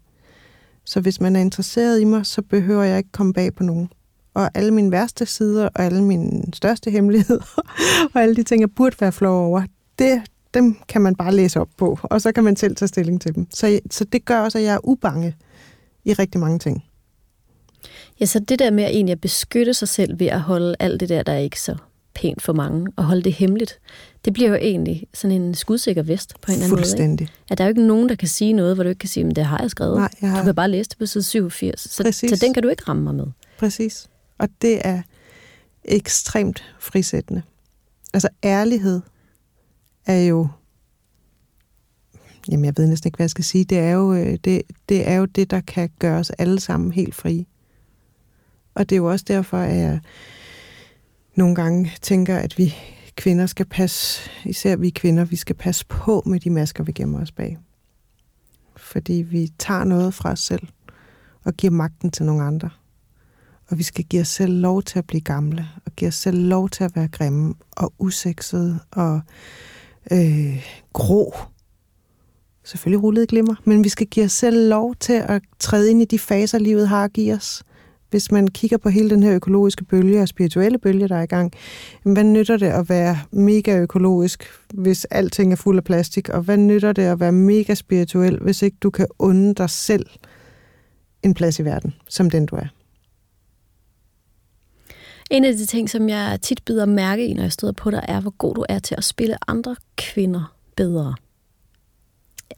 Så hvis man er interesseret i mig, så behøver jeg ikke komme bag på nogen. Og alle mine værste sider, og alle mine største hemmeligheder, og alle de ting, jeg burde være flov over, det, dem kan man bare læse op på, og så kan man selv tage stilling til dem. Så, så det gør også, at jeg er ubange i rigtig mange ting. Ja, så det der med at egentlig at beskytte sig selv ved at holde alt det der, der er ikke så pænt for mange, og holde det hemmeligt, det bliver jo egentlig sådan en skudsikker vest på en eller anden måde. Fuldstændig. At der er jo ikke nogen, der kan sige noget, hvor du ikke kan sige, men det har jeg skrevet. Nej, jeg har... Du kan bare læse det på side 87. Så, så den kan du ikke ramme mig med. Præcis. Og det er ekstremt frisættende. Altså ærlighed er jo jamen jeg ved næsten ikke, hvad jeg skal sige, det er jo øh, det, det, er jo det der kan gøre os alle sammen helt frie. Og det er jo også derfor, at jeg nogle gange tænker, at vi kvinder skal passe, især vi kvinder, vi skal passe på med de masker, vi gemmer os bag. Fordi vi tager noget fra os selv og giver magten til nogle andre. Og vi skal give os selv lov til at blive gamle, og give os selv lov til at være grimme og usekset og øh, grå. Selvfølgelig rullet glimmer, men vi skal give os selv lov til at træde ind i de faser, livet har at give os hvis man kigger på hele den her økologiske bølge og spirituelle bølge, der er i gang, hvad nytter det at være mega økologisk, hvis alting er fuld af plastik? Og hvad nytter det at være mega spirituel, hvis ikke du kan unde dig selv en plads i verden, som den du er? En af de ting, som jeg tit bider mærke i, når jeg støder på dig, er, hvor god du er til at spille andre kvinder bedre.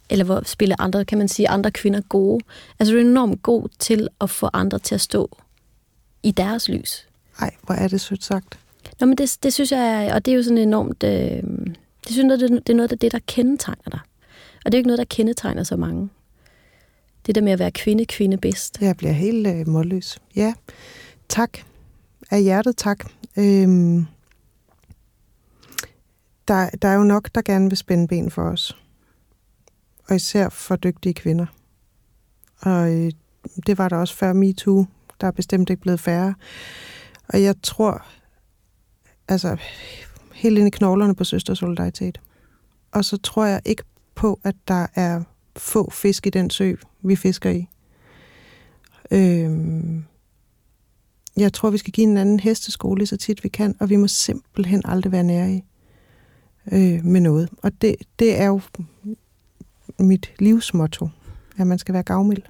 Eller hvor spille andre, kan man sige, andre kvinder gode. Altså du er enormt god til at få andre til at stå i deres lys. Nej, hvor er det sødt sagt. Nå, men det, det synes jeg, og det er jo sådan enormt, øh, det synes jeg, det, det er noget af det, der kendetegner dig. Og det er ikke noget, der kendetegner så mange. Det der med at være kvinde, kvinde bedst. Jeg bliver helt øh, målløs. Ja, tak. Af hjertet tak. Øhm, der, der er jo nok, der gerne vil spænde ben for os. Og især for dygtige kvinder. Og øh, det var der også før MeToo der er bestemt ikke blevet færre. Og jeg tror, altså, helt ind i knoglerne på søstersolidaritet. Og så tror jeg ikke på, at der er få fisk i den sø, vi fisker i. Øhm, jeg tror, vi skal give en anden hesteskole så tit vi kan, og vi må simpelthen aldrig være nære i øh, med noget. Og det, det er jo mit livsmotto, at man skal være gavmild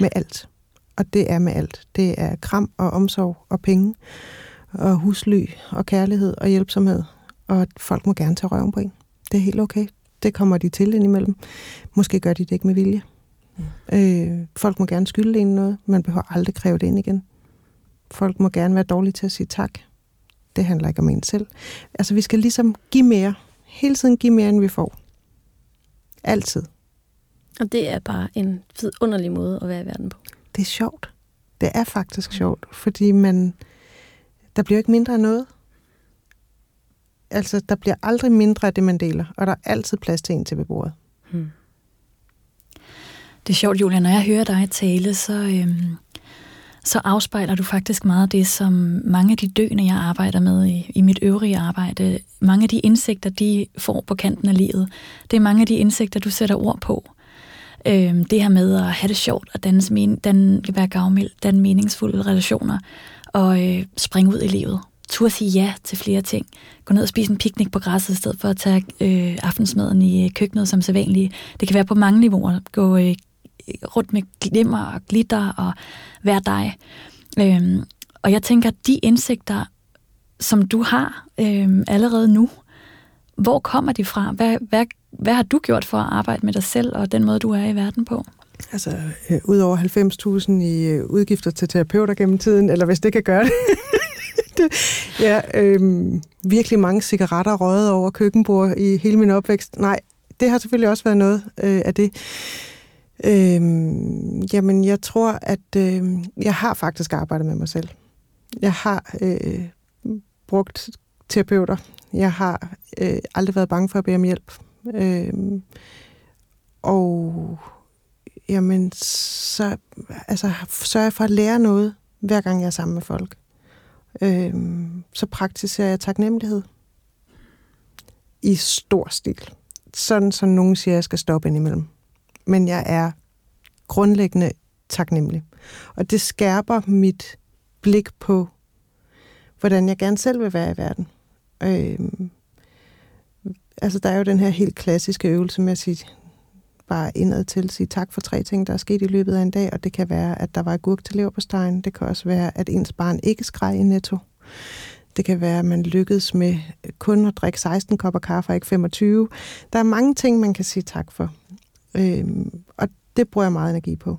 med alt og det er med alt. Det er kram og omsorg og penge og husly og kærlighed og hjælpsomhed. Og folk må gerne tage røven på en. Det er helt okay. Det kommer de til indimellem. Måske gør de det ikke med vilje. Mm. Øh, folk må gerne skylde en noget. Man behøver aldrig kræve det ind igen. Folk må gerne være dårlige til at sige tak. Det handler ikke om en selv. Altså, vi skal ligesom give mere. Hele tiden give mere, end vi får. Altid. Og det er bare en underlig måde at være i verden på det er sjovt. Det er faktisk sjovt, fordi man, der bliver ikke mindre af noget. Altså, der bliver aldrig mindre af det, man deler, og der er altid plads til en til ved bordet. Hmm. Det er sjovt, Julia, når jeg hører dig tale, så, øhm, så afspejler du faktisk meget det, som mange af de døende, jeg arbejder med i, i mit øvrige arbejde, mange af de indsigter, de får på kanten af livet, det er mange af de indsigter, du sætter ord på. Øhm, det her med at have det sjovt og danne, men, danne, være gavmild, danne meningsfulde relationer og øh, springe ud i livet. Tur sige ja til flere ting. Gå ned og spise en piknik på græsset, i stedet for at tage øh, aftensmaden i øh, køkkenet som sædvanligt. Det kan være på mange niveauer. Gå øh, rundt med glimmer og glitter og være dig. Øhm, og jeg tænker, de indsigter, som du har øhm, allerede nu, hvor kommer de fra? Hvad, hvad hvad har du gjort for at arbejde med dig selv og den måde, du er i verden på? Altså, øh, ud over 90.000 i øh, udgifter til terapeuter gennem tiden, eller hvis det kan gøre det. det ja, øh, virkelig mange cigaretter røget over køkkenbord i hele min opvækst. Nej, det har selvfølgelig også været noget øh, af det. Øhm, jamen, jeg tror, at øh, jeg har faktisk arbejdet med mig selv. Jeg har øh, brugt terapeuter. Jeg har øh, aldrig været bange for at bede om hjælp. Øh, og jamen, så altså, sørger jeg for at lære noget, hver gang jeg er sammen med folk. Øh, så praktiserer jeg taknemmelighed i stor stil. Sådan som nogen siger, at jeg skal stoppe indimellem. Men jeg er grundlæggende taknemmelig. Og det skærper mit blik på, hvordan jeg gerne selv vil være i verden. Øh, altså der er jo den her helt klassiske øvelse med at sige, bare indad til sige tak for tre ting, der er sket i løbet af en dag, og det kan være, at der var agurk til leverpostejen. Det kan også være, at ens barn ikke skreg i netto. Det kan være, at man lykkedes med kun at drikke 16 kopper kaffe og ikke 25. Der er mange ting, man kan sige tak for. Øhm, og det bruger jeg meget energi på.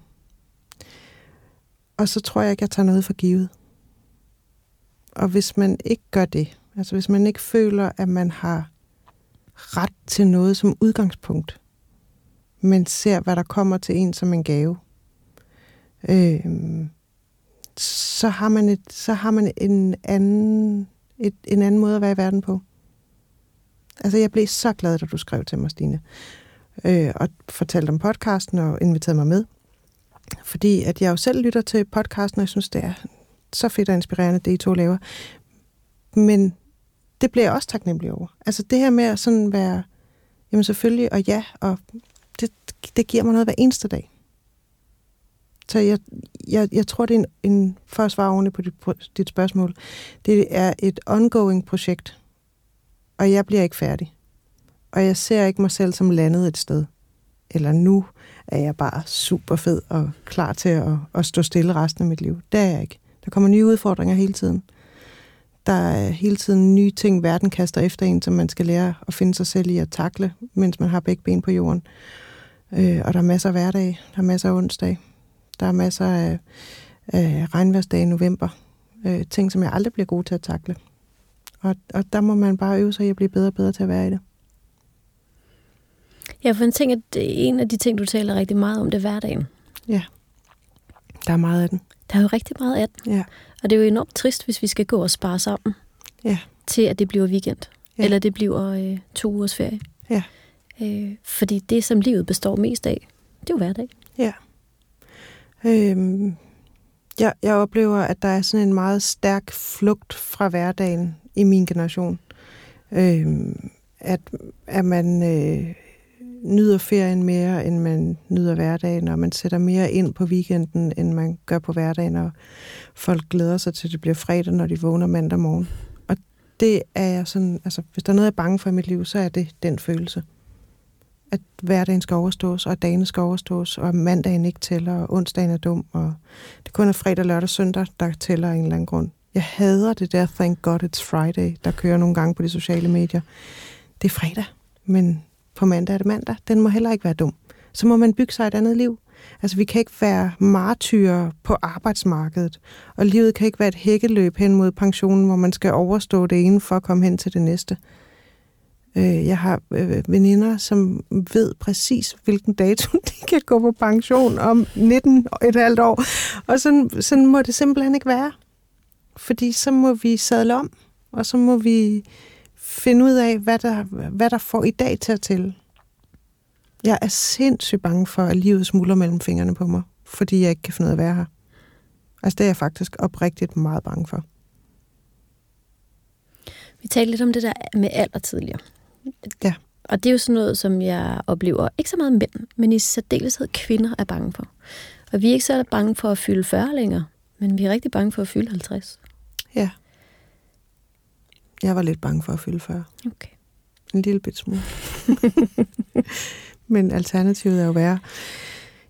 Og så tror jeg ikke, jeg tager noget for givet. Og hvis man ikke gør det, altså hvis man ikke føler, at man har ret til noget som udgangspunkt, men ser, hvad der kommer til en som en gave, øh, så, har man et, så har man en anden et, en anden måde at være i verden på. Altså, jeg blev så glad, da du skrev til mig, Stine, øh, og fortalte om podcasten og inviterede mig med. Fordi at jeg jo selv lytter til podcasten, og jeg synes, det er så fedt og inspirerende, det I to laver. Men det bliver jeg også taknemmelig over. Altså det her med at sådan være, jamen selvfølgelig, og ja, og det, det giver mig noget hver eneste dag. Så jeg, jeg, jeg tror, det er en, en for at svare ordentligt på dit, dit spørgsmål, det er et ongoing projekt, og jeg bliver ikke færdig. Og jeg ser ikke mig selv som landet et sted. Eller nu er jeg bare super fed og klar til at, at stå stille resten af mit liv. Det er jeg ikke. Der kommer nye udfordringer hele tiden. Der er hele tiden nye ting, verden kaster efter en, som man skal lære at finde sig selv i at takle, mens man har begge ben på jorden. Øh, og der er masser af hverdag, der er masser af onsdag, der er masser af, af regnværsdag i november. Øh, ting, som jeg aldrig bliver god til at takle. Og, og der må man bare øve sig i at blive bedre og bedre til at være i det. Ja, for en ting, at en af de ting, du taler rigtig meget om, det er hverdagen. Ja, der er meget af den. Der er jo rigtig meget af den. Ja. Og det er jo enormt trist, hvis vi skal gå og spare sammen Ja. til, at det bliver weekend. Ja. Eller det bliver øh, to ugers ferie. Ja. Øh, fordi det, som livet består mest af, det er jo hverdag. Ja. Øhm, jeg, jeg oplever, at der er sådan en meget stærk flugt fra hverdagen i min generation. Øhm, at, at man øh, nyder ferien mere, end man nyder hverdagen, og man sætter mere ind på weekenden, end man gør på hverdagen, og folk glæder sig til, at det bliver fredag, når de vågner mandag morgen. Og det er jeg sådan, altså hvis der er noget, jeg er bange for i mit liv, så er det den følelse. At hverdagen skal overstås, og dagen skal overstås, og mandagen ikke tæller, og onsdagen er dum, og det kun er fredag, lørdag og søndag, der tæller af en eller anden grund. Jeg hader det der Thank God It's Friday, der kører nogle gange på de sociale medier. Det er fredag, men på mandag er det mandag. Den må heller ikke være dum. Så må man bygge sig et andet liv. Altså, vi kan ikke være martyrer på arbejdsmarkedet, og livet kan ikke være et hækkeløb hen mod pensionen, hvor man skal overstå det ene for at komme hen til det næste. Øh, jeg har øh, veninder, som ved præcis, hvilken dato de kan gå på pension om 19 og et halvt år. Og sådan, sådan må det simpelthen ikke være. Fordi så må vi sadle om, og så må vi finde ud af, hvad der, hvad der får i dag til at tælle. Jeg er sindssygt bange for, at livet smuldrer mellem fingrene på mig, fordi jeg ikke kan finde ud af at være her. Altså det er jeg faktisk oprigtigt meget bange for. Vi talte lidt om det der med alder tidligere. Ja. Og det er jo sådan noget, som jeg oplever, ikke så meget mænd, men i særdeleshed kvinder er bange for. Og vi er ikke så bange for at fylde 40 længere, men vi er rigtig bange for at fylde 50. Ja. Jeg var lidt bange for at fylde 40. Okay. En lille bit smule. Men alternativet er jo værre.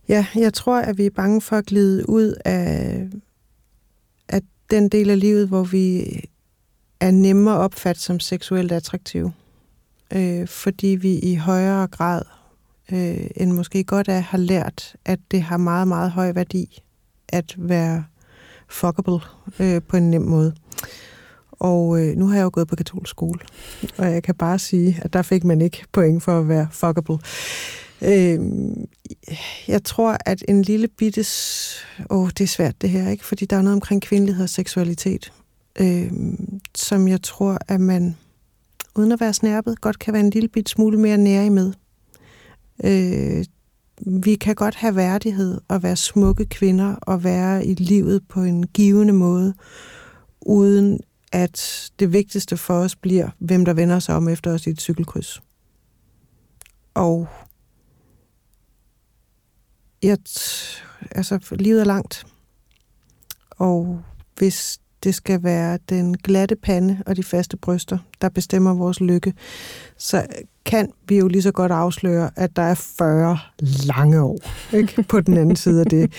Ja, jeg tror, at vi er bange for at glide ud af, af den del af livet, hvor vi er nemmere at opfatte som seksuelt attraktive. Øh, fordi vi i højere grad øh, end måske godt er, har lært, at det har meget, meget høj værdi at være fuckable øh, på en nem måde. Og øh, nu har jeg jo gået på katolsk skole, og jeg kan bare sige, at der fik man ikke point for at være fuckable. Øh, jeg tror, at en lille bittes... Åh, oh, det er svært det her, ikke? Fordi der er noget omkring kvindelighed og seksualitet, øh, som jeg tror, at man, uden at være snærpet, godt kan være en lille bit smule mere nære med. Øh, vi kan godt have værdighed og være smukke kvinder og være i livet på en givende måde, uden at det vigtigste for os bliver, hvem der vender sig om efter os i et cykelkryds. Og jeg, altså, livet er langt. Og hvis det skal være den glatte pande og de faste bryster, der bestemmer vores lykke, så kan vi jo lige så godt afsløre, at der er 40 lange år ikke? på den anden side af det.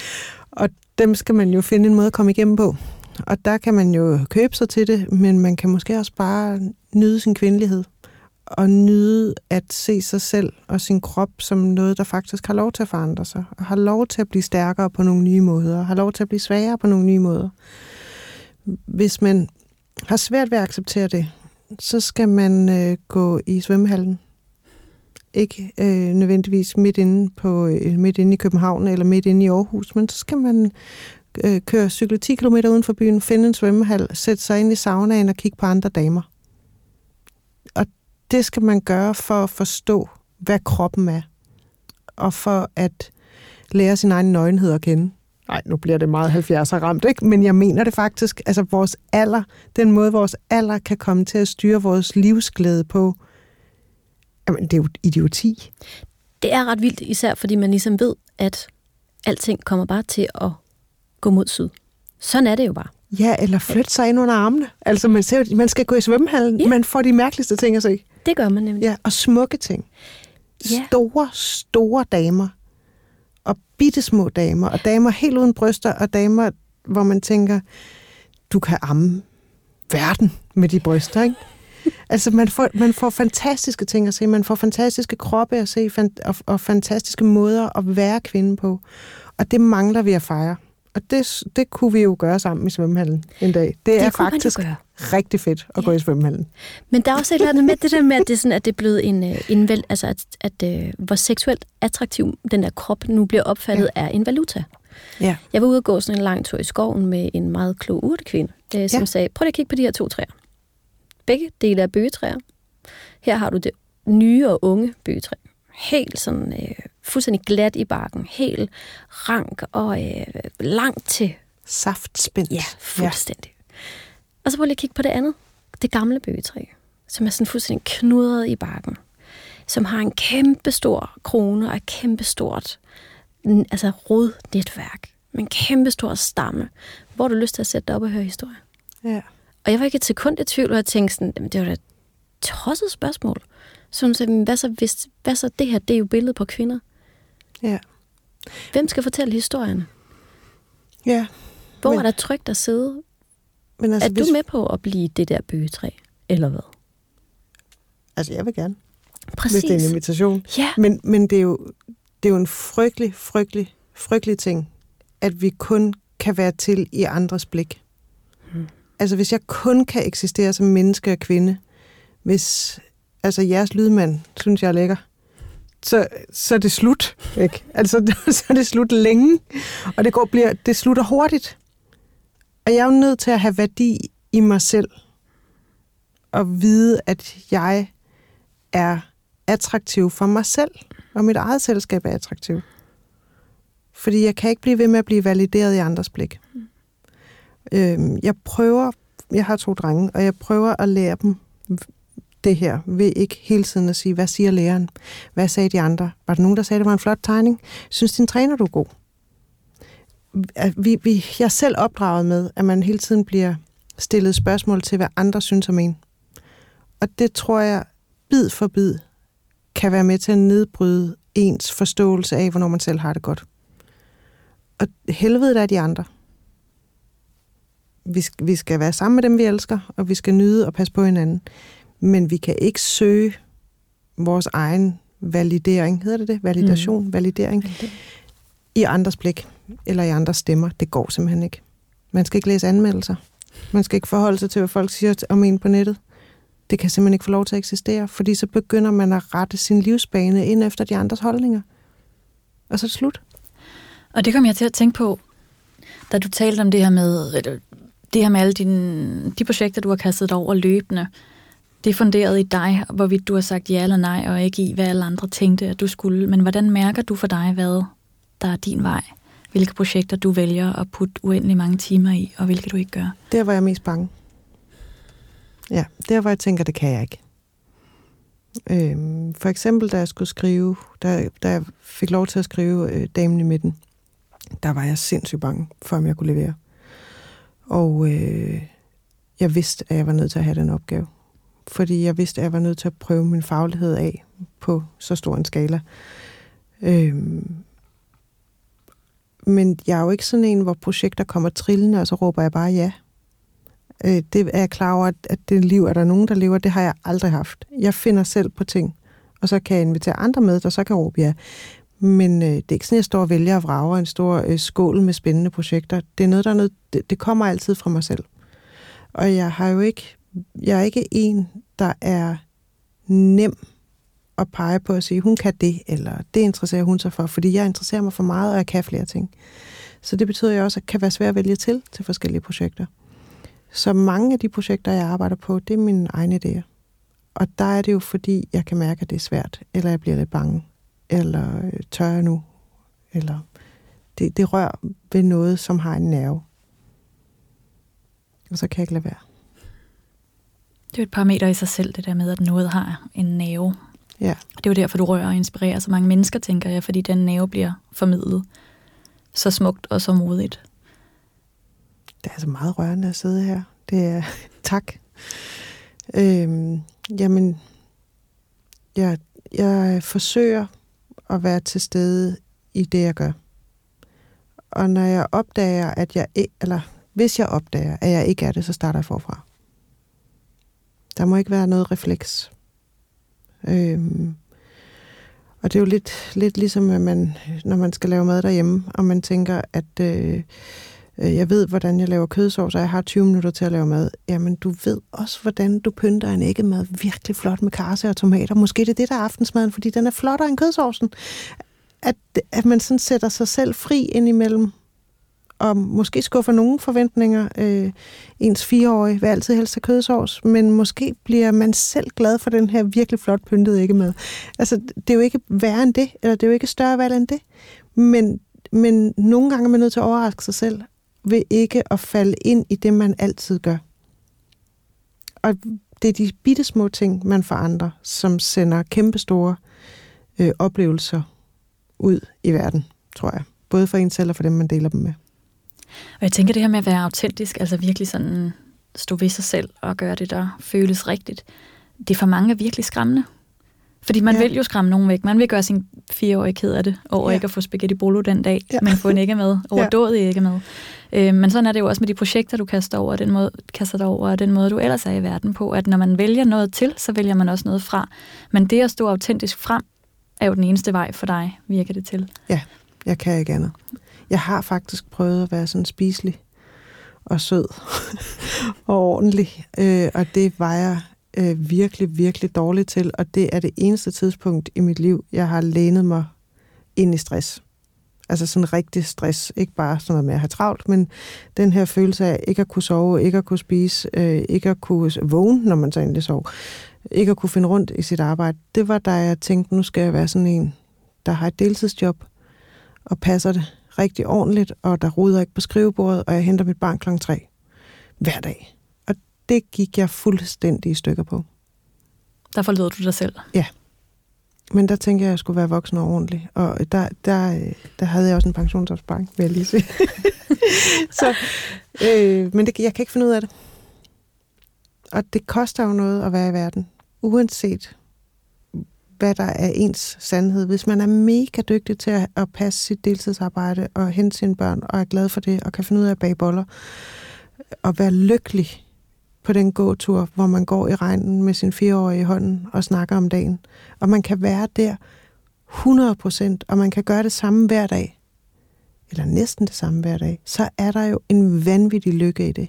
Og dem skal man jo finde en måde at komme igennem på. Og der kan man jo købe sig til det, men man kan måske også bare nyde sin kvindelighed. Og nyde at se sig selv og sin krop som noget, der faktisk har lov til at forandre sig. Og har lov til at blive stærkere på nogle nye måder. Og har lov til at blive svagere på nogle nye måder. Hvis man har svært ved at acceptere det, så skal man øh, gå i svømmehallen. Ikke øh, nødvendigvis midt inde, på, øh, midt inde i København eller midt inde i Aarhus, men så skal man øh, køre cykle 10 km uden for byen, finde en svømmehal, sætte sig ind i saunaen og kigge på andre damer. Og det skal man gøre for at forstå, hvad kroppen er. Og for at lære sin egen nøgenhed at kende. Nej, nu bliver det meget 70'er ramt, ikke? Men jeg mener det faktisk. Altså vores alder, den måde vores alder kan komme til at styre vores livsglæde på, jamen det er jo idioti. Det er ret vildt, især fordi man ligesom ved, at alting kommer bare til at gå mod syd. Sådan er det jo bare. Ja, eller flytte sig ind under armene. Altså man, ser, man skal gå i svømmehallen, ja. man får de mærkeligste ting at se. Det gør man nemlig. Ja, og smukke ting. Ja. Store, store damer. Og bittesmå damer. Og damer helt uden bryster. Og damer, hvor man tænker, du kan amme verden med de bryster, ikke? altså, man får, man får fantastiske ting at se. Man får fantastiske kroppe at se, og, og fantastiske måder at være kvinde på. Og det mangler vi at fejre. Og det, det kunne vi jo gøre sammen i svømmehallen en dag. Det, det er faktisk rigtig fedt at ja. gå i svømmehallen. Men der er også et eller andet med det der med, at det er, sådan, at det er blevet en, øh, en vel, altså at, at, at øh, hvor seksuelt attraktiv den der krop nu bliver opfattet, ja. er en valuta. Ja. Jeg var ude og gå sådan en lang tur i skoven med en meget klog urtekvinde, øh, som ja. sagde, prøv lige at kigge på de her to træer. Begge dele af bøgetræer. Her har du det nye og unge bøgetræ. Helt sådan øh, fuldstændig glat i barken. Helt rank og øh, langt til. Saftspændt. Ja, fuldstændig. Ja. Og så prøv lige at kigge på det andet. Det gamle bøgetræ, som er sådan fuldstændig knudret i barken. Som har en kæmpe stor krone og et kæmpe stort altså rodnetværk. Med en kæmpe stor stamme. Hvor har du lyst til at sætte dig op og høre historie? Ja. Og jeg var ikke et sekund i tvivl, og jeg tænkte sådan, det var da et tosset spørgsmål. Så hun sagde, hvad så, hvis, hvad så det her, det er jo billedet på kvinder. Ja. Hvem skal fortælle historierne? Ja. Hvor men, er der trygt at sidde? Men altså, er hvis... du med på at blive det der bøgetræ, eller hvad? Altså, jeg vil gerne. Præcis. Hvis det er en invitation. Ja. Men, men det, er jo, det er jo en frygtelig, frygtelig, frygtelig ting, at vi kun kan være til i andres blik. Hmm altså hvis jeg kun kan eksistere som menneske og kvinde, hvis altså jeres lydmand synes jeg er lækker, så, så er det slut. Ikke? Altså, så er det slut længe, og det, går, bliver, det slutter hurtigt. Og jeg er jo nødt til at have værdi i mig selv, og vide, at jeg er attraktiv for mig selv, og mit eget selskab er attraktiv. Fordi jeg kan ikke blive ved med at blive valideret i andres blik. Øhm, jeg prøver, jeg har to drenge, og jeg prøver at lære dem det her, ved ikke hele tiden at sige, hvad siger læreren? Hvad sagde de andre? Var der nogen, der sagde, at det var en flot tegning? Synes din træner, du er god? Vi, vi, jeg er selv opdraget med, at man hele tiden bliver stillet spørgsmål til, hvad andre synes om en. Og det tror jeg, bid for bid, kan være med til at nedbryde ens forståelse af, hvornår man selv har det godt. Og helvede der er de andre vi, vi skal være sammen med dem, vi elsker, og vi skal nyde og passe på hinanden. Men vi kan ikke søge vores egen validering, hedder det det? Validation, mm. validering, i andres blik, eller i andres stemmer. Det går simpelthen ikke. Man skal ikke læse anmeldelser. Man skal ikke forholde sig til, hvad folk siger om en på nettet. Det kan simpelthen ikke få lov til at eksistere, fordi så begynder man at rette sin livsbane ind efter de andres holdninger. Og så er det slut. Og det kom jeg til at tænke på, da du talte om det her med, det her med alle dine, de projekter, du har kastet over løbende, det er funderet i dig, hvorvidt du har sagt ja eller nej, og ikke i, hvad alle andre tænkte, at du skulle. Men hvordan mærker du for dig, hvad der er din vej? Hvilke projekter du vælger at putte uendelig mange timer i, og hvilke du ikke gør? Der var jeg mest bange. Ja, der hvor jeg tænker, det kan jeg ikke. Øhm, for eksempel, da jeg skulle skrive, da, da jeg fik lov til at skrive øh, Damen i midten, der var jeg sindssygt bange for, om jeg kunne levere. Og øh, jeg vidste, at jeg var nødt til at have den opgave. Fordi jeg vidste, at jeg var nødt til at prøve min faglighed af på så stor en skala. Øhm, men jeg er jo ikke sådan en, hvor projekter kommer trillende, og så råber jeg bare ja. Øh, det er jeg klar over, at det liv er der nogen, der lever. Det har jeg aldrig haft. Jeg finder selv på ting, og så kan jeg invitere andre med, der så kan råbe ja. Men øh, det er ikke sådan, at jeg står og vælger og vrager en stor øh, skål med spændende projekter. Det er noget, der er noget, det, det kommer altid fra mig selv. Og jeg har jo ikke, jeg er ikke en, der er nem at pege på at sige, hun kan det, eller det interesserer hun sig for, fordi jeg interesserer mig for meget, og jeg kan flere ting. Så det betyder jo også, at jeg kan være svært at vælge til til forskellige projekter. Så mange af de projekter, jeg arbejder på, det er mine egne idéer. Og der er det jo, fordi jeg kan mærke, at det er svært, eller jeg bliver lidt bange, eller øh, tør jeg nu, eller det, det rører ved noget, som har en nerve. Og så kan jeg ikke lade være. Det er jo et parameter i sig selv, det der med, at noget har en nerve. Ja. Det er jo derfor, du rører og inspirerer så mange mennesker, tænker jeg, fordi den nerve bliver formidlet så smukt og så modigt. Det er altså meget rørende at sidde her. Det er tak. Øhm, jamen, jeg, jeg forsøger at være til stede i det, jeg gør. Og når jeg opdager, at jeg ikke, eller hvis jeg opdager, at jeg ikke er det, så starter jeg forfra. Der må ikke være noget refleks. Øhm, og det er jo lidt, lidt ligesom, at man, når man skal lave mad derhjemme, og man tænker, at øh, øh jeg ved, hvordan jeg laver kødsovs, og jeg har 20 minutter til at lave mad. Jamen, du ved også, hvordan du pynter en æggemad virkelig flot med karse og tomater. Måske det er det, der er aftensmaden, fordi den er flottere end kødsovsen. At, at man sådan sætter sig selv fri ind imellem og måske skuffer nogle forventninger. Øh, ens fireårige vil altid helst have kødsovs, men måske bliver man selv glad for den her virkelig flot pyntede ikke med. Altså, det er jo ikke værre end det, eller det er jo ikke større valg end det. Men, men nogle gange er man nødt til at overraske sig selv ved ikke at falde ind i det, man altid gør. Og det er de bitte små ting, man forandrer, som sender kæmpestore øh, oplevelser ud i verden, tror jeg. Både for en selv og for dem, man deler dem med. Og jeg tænker det her med at være autentisk, altså virkelig sådan stå ved sig selv og gøre det, der føles rigtigt, det for mange er virkelig skræmmende. Fordi man ja. vil jo skræmme nogen væk. Man vil gøre sin fireårige ked af det, over ja. ikke at få spaghetti bolo den dag, ja. men få en ikke med, overdået ja. ikke med. Øh, men sådan er det jo også med de projekter, du kaster over, den måde, kaster dig over, og den måde, du ellers er i verden på, at når man vælger noget til, så vælger man også noget fra. Men det at stå autentisk frem, er jo den eneste vej for dig, virker det til. Ja, jeg kan ikke andet. Jeg har faktisk prøvet at være sådan spiselig og sød og ordentlig, øh, og det var jeg øh, virkelig, virkelig dårligt til, og det er det eneste tidspunkt i mit liv, jeg har lænet mig ind i stress. Altså sådan rigtig stress. Ikke bare sådan noget med at have travlt, men den her følelse af ikke at kunne sove, ikke at kunne spise, øh, ikke at kunne vågne, når man så endelig sov, ikke at kunne finde rundt i sit arbejde. Det var da jeg tænkte, nu skal jeg være sådan en, der har et deltidsjob og passer det rigtig ordentligt, og der ruder ikke på skrivebordet, og jeg henter mit barn kl. 3 hver dag. Og det gik jeg fuldstændig i stykker på. Der forlod du dig selv? Ja. Men der tænkte jeg, at jeg skulle være voksen og ordentlig. Og der, der, der havde jeg også en pensionsopsparing, vil jeg lige sige. så, øh, men det, jeg kan ikke finde ud af det. Og det koster jo noget at være i verden. Uanset hvad der er ens sandhed. Hvis man er mega dygtig til at, at passe sit deltidsarbejde og hente sine børn, og er glad for det, og kan finde ud af at bage boller, og være lykkelig på den gåtur, hvor man går i regnen med sin fireårige i hånden og snakker om dagen. Og man kan være der 100%, og man kan gøre det samme hver dag, eller næsten det samme hver dag, så er der jo en vanvittig lykke i det.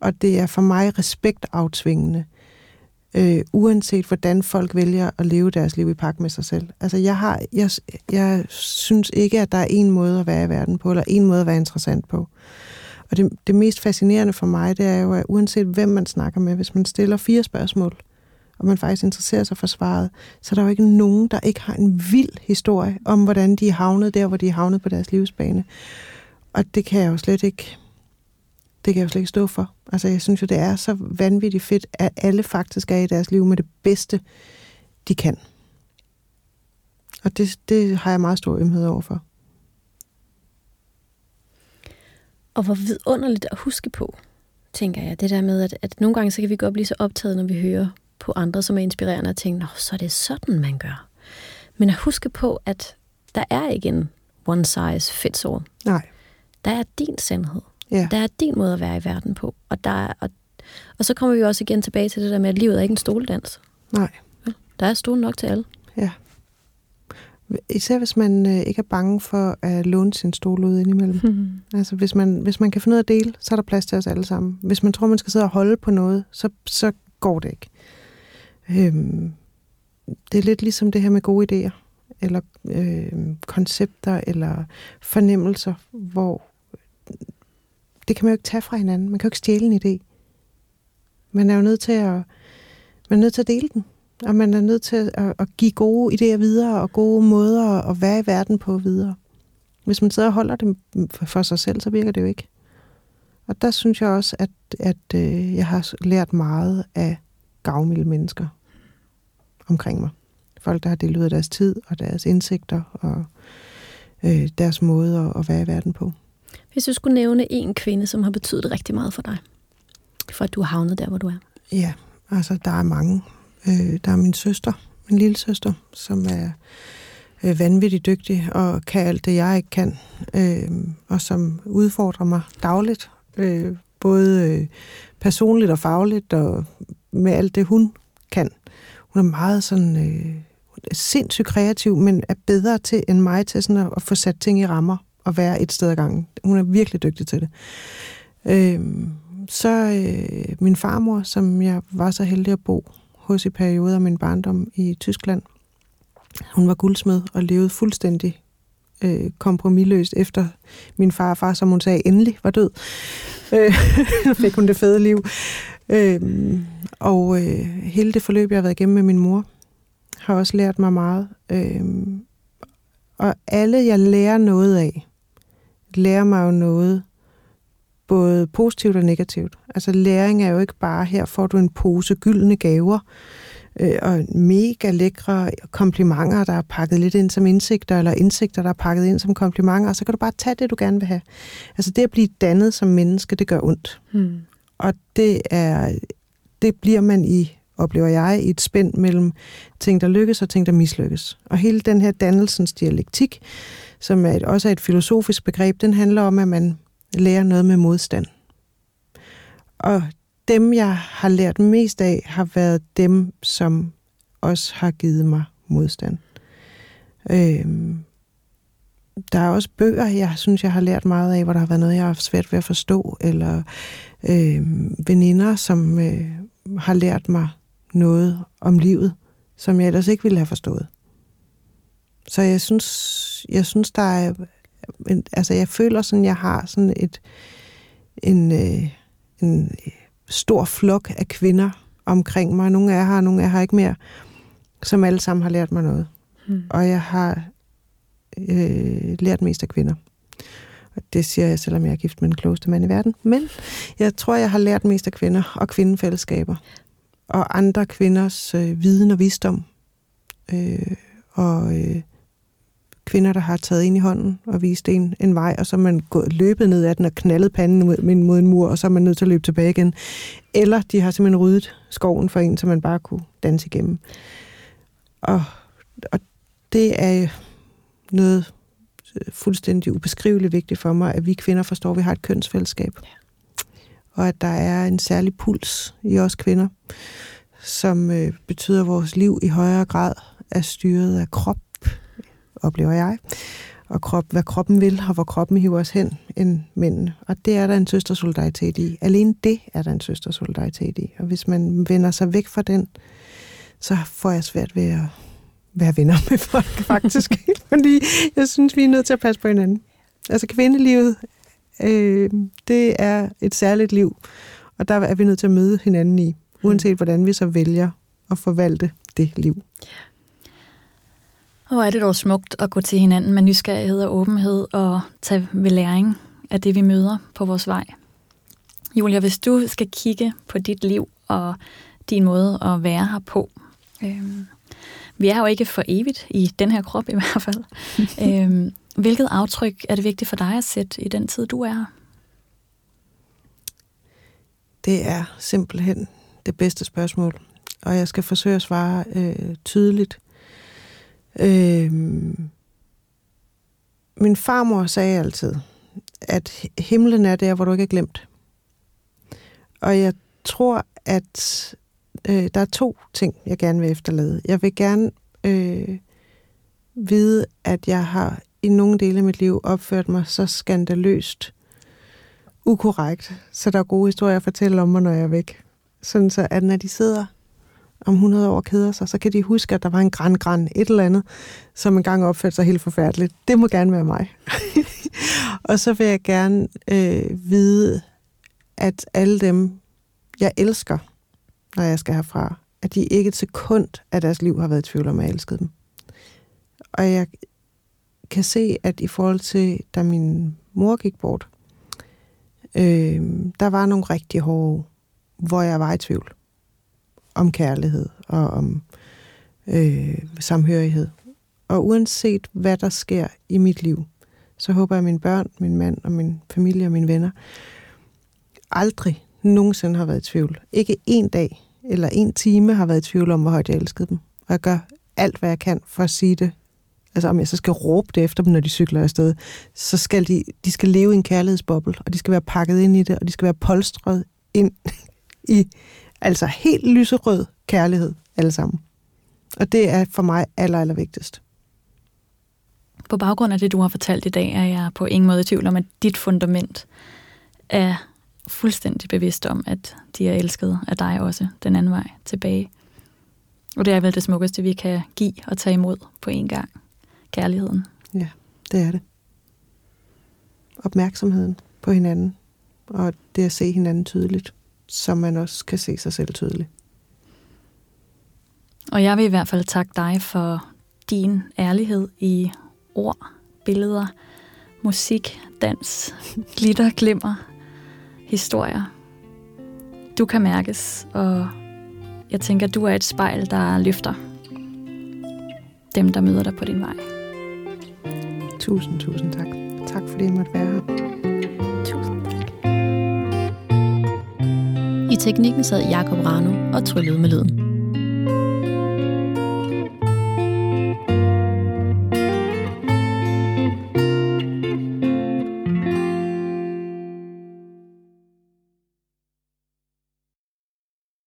Og det er for mig respektaftvingende øh, uanset hvordan folk vælger at leve deres liv i pagt med sig selv. Altså jeg, har, jeg, jeg synes ikke, at der er en måde at være i verden på, eller en måde at være interessant på. Og det, det mest fascinerende for mig, det er jo, at uanset hvem man snakker med, hvis man stiller fire spørgsmål, og man faktisk interesserer sig for svaret, så er der jo ikke nogen, der ikke har en vild historie om, hvordan de er havnet der, hvor de er havnet på deres livsbane. Og det kan jeg jo slet ikke det kan jeg jo slet ikke stå for. Altså, jeg synes jo, det er så vanvittigt fedt, at alle faktisk er i deres liv med det bedste, de kan. Og det, det har jeg meget stor ømhed overfor. Og hvor vidunderligt at huske på, tænker jeg. Det der med, at, at nogle gange så kan vi godt blive så optaget, når vi hører på andre, som er inspirerende, og tænke, Nå, så er det sådan, man gør. Men at huske på, at der er ikke en one size fits all. Nej. Der er din sandhed. Ja. Der er din måde at være i verden på. Og, der er, og, og så kommer vi også igen tilbage til det der med, at livet er ikke en stoledans. Nej. Ja, der er stole nok til alle. Ja. Især hvis man øh, ikke er bange for at låne sin stol ud indimellem. Mm. Altså hvis man, hvis man kan finde ud af at dele, så er der plads til os alle sammen. Hvis man tror, man skal sidde og holde på noget, så, så går det ikke. Øhm, det er lidt ligesom det her med gode idéer, eller øh, koncepter, eller fornemmelser, hvor det kan man jo ikke tage fra hinanden. Man kan jo ikke stjæle en idé. Man er jo nødt til at, man er nødt til at dele den. Og man er nødt til at, at give gode idéer videre, og gode måder at være i verden på videre. Hvis man sidder og holder dem for sig selv, så virker det jo ikke. Og der synes jeg også, at, at øh, jeg har lært meget af gavmilde mennesker omkring mig. Folk, der har delt ud af deres tid og deres indsigter og øh, deres måde at, at være i verden på. Hvis du skulle nævne en kvinde, som har betydet rigtig meget for dig, for at du har havnet der, hvor du er. Ja, altså der er mange. Øh, der er min søster, min lille søster, som er øh, vanvittigt dygtig og kan alt det, jeg ikke kan, øh, og som udfordrer mig dagligt, øh, både øh, personligt og fagligt, og med alt det, hun kan. Hun er meget sådan øh, sindssygt kreativ, men er bedre til end mig til sådan at, at få sat ting i rammer og være et sted ad gangen. Hun er virkelig dygtig til det. Øh, så øh, min farmor, som jeg var så heldig at bo hos i perioder af min barndom i Tyskland. Hun var guldsmed og levede fuldstændig øh, kompromilløst efter min farfar, som hun sagde, endelig var død. Øh, fik hun det fede liv. Øh, og øh, hele det forløb, jeg har været igennem med min mor, har også lært mig meget. Øh, og alle, jeg lærer noget af, lærer mig jo noget, både positivt og negativt. Altså læring er jo ikke bare, her får du en pose gyldne gaver, øh, og mega lækre komplimenter, der er pakket lidt ind som indsigter, eller indsigter, der er pakket ind som komplimenter, og så kan du bare tage det, du gerne vil have. Altså det at blive dannet som menneske, det gør ondt. Hmm. Og det er, det bliver man i, oplever jeg, i et spænd mellem ting, der lykkes og ting, der mislykkes. Og hele den her dannelsens dialektik, som er et, også er et filosofisk begreb, den handler om, at man lærer noget med modstand. Og dem, jeg har lært mest af, har været dem, som også har givet mig modstand. Øhm, der er også bøger, jeg synes, jeg har lært meget af, hvor der har været noget, jeg har haft svært ved at forstå, eller øh, veninder, som øh, har lært mig noget om livet, som jeg ellers ikke ville have forstået. Så jeg synes, jeg synes der er, altså jeg føler sådan, jeg har sådan et, en, øh, en stor flok af kvinder omkring mig. Nogle af jer har, nogle af jer har ikke mere, som alle sammen har lært mig noget. Hmm. Og jeg har øh, lært mest af kvinder. Og det siger jeg, selvom jeg er gift med den klogeste mand i verden. Men jeg tror, jeg har lært mest af kvinder og kvindefællesskaber. Og andre kvinders øh, viden og visdom. Øh, og øh, kvinder, der har taget ind i hånden og vist en, en vej, og så er man gået, løbet ned ad den og knaldet panden mod, mod en mur, og så er man nødt til at løbe tilbage igen. Eller de har simpelthen ryddet skoven for en, så man bare kunne danse igennem. Og, og det er noget fuldstændig ubeskriveligt vigtigt for mig, at vi kvinder forstår, at vi har et kønsfællesskab. Ja. Og at der er en særlig puls i os kvinder, som øh, betyder, at vores liv i højere grad er styret af krop, oplever jeg, og krop, hvad kroppen vil, og hvor kroppen hiver os hen, end mændene. Og det er der en søstersolidaritet i. Alene det er der en søstersolidaritet i. Og hvis man vender sig væk fra den, så får jeg svært ved at være venner med folk, faktisk. Fordi jeg synes, vi er nødt til at passe på hinanden. Altså kvindelivet, øh, det er et særligt liv, og der er vi nødt til at møde hinanden i, uanset hvordan vi så vælger at forvalte det liv. Og er det dog smukt at gå til hinanden med nysgerrighed og åbenhed og tage ved læring af det, vi møder på vores vej. Julia, hvis du skal kigge på dit liv og din måde at være her på. Øhm, vi er jo ikke for evigt i den her krop i hvert fald. øhm, hvilket aftryk er det vigtigt for dig at sætte i den tid, du er her? Det er simpelthen det bedste spørgsmål, og jeg skal forsøge at svare øh, tydeligt. Øh, min farmor sagde altid, at himlen er der, hvor du ikke er glemt. Og jeg tror, at øh, der er to ting, jeg gerne vil efterlade. Jeg vil gerne øh, vide, at jeg har i nogle dele af mit liv opført mig så skandaløst ukorrekt, så der er gode historier at fortælle om mig, når jeg er væk. Sådan så, at når de sidder om 100 år keder sig, så kan de huske, at der var en græn græn et eller andet, som engang opførte sig helt forfærdeligt. Det må gerne være mig. og så vil jeg gerne øh, vide, at alle dem, jeg elsker, når jeg skal herfra, at de ikke et sekund af deres liv har været i tvivl om, at jeg elskede dem. Og jeg kan se, at i forhold til, da min mor gik bort, øh, der var nogle rigtig hårde hvor jeg var i tvivl om kærlighed og om øh, samhørighed. Og uanset hvad der sker i mit liv, så håber jeg, at mine børn, min mand og min familie og mine venner aldrig nogensinde har været i tvivl. Ikke en dag eller en time har været i tvivl om, hvor højt jeg elskede dem. Og jeg gør alt, hvad jeg kan for at sige det. Altså om jeg så skal råbe det efter dem, når de cykler afsted, så skal de, de skal leve i en kærlighedsboble, og de skal være pakket ind i det, og de skal være polstret ind i altså helt lyserød kærlighed alle sammen. Og det er for mig aller, aller vigtigst. På baggrund af det, du har fortalt i dag, er jeg på ingen måde i tvivl om, at dit fundament er fuldstændig bevidst om, at de er elsket af dig også den anden vej tilbage. Og det er vel det smukkeste, vi kan give og tage imod på en gang. Kærligheden. Ja, det er det. Opmærksomheden på hinanden, og det at se hinanden tydeligt så man også kan se sig selv tydeligt. Og jeg vil i hvert fald takke dig for din ærlighed i ord, billeder, musik, dans, glitter, glimmer, historier. Du kan mærkes, og jeg tænker, du er et spejl, der løfter dem, der møder dig på din vej. Tusind, tusind tak. Tak fordi jeg måtte være her. Tusind tak. I teknikken sad Jakob Rano og tryllede med lyden.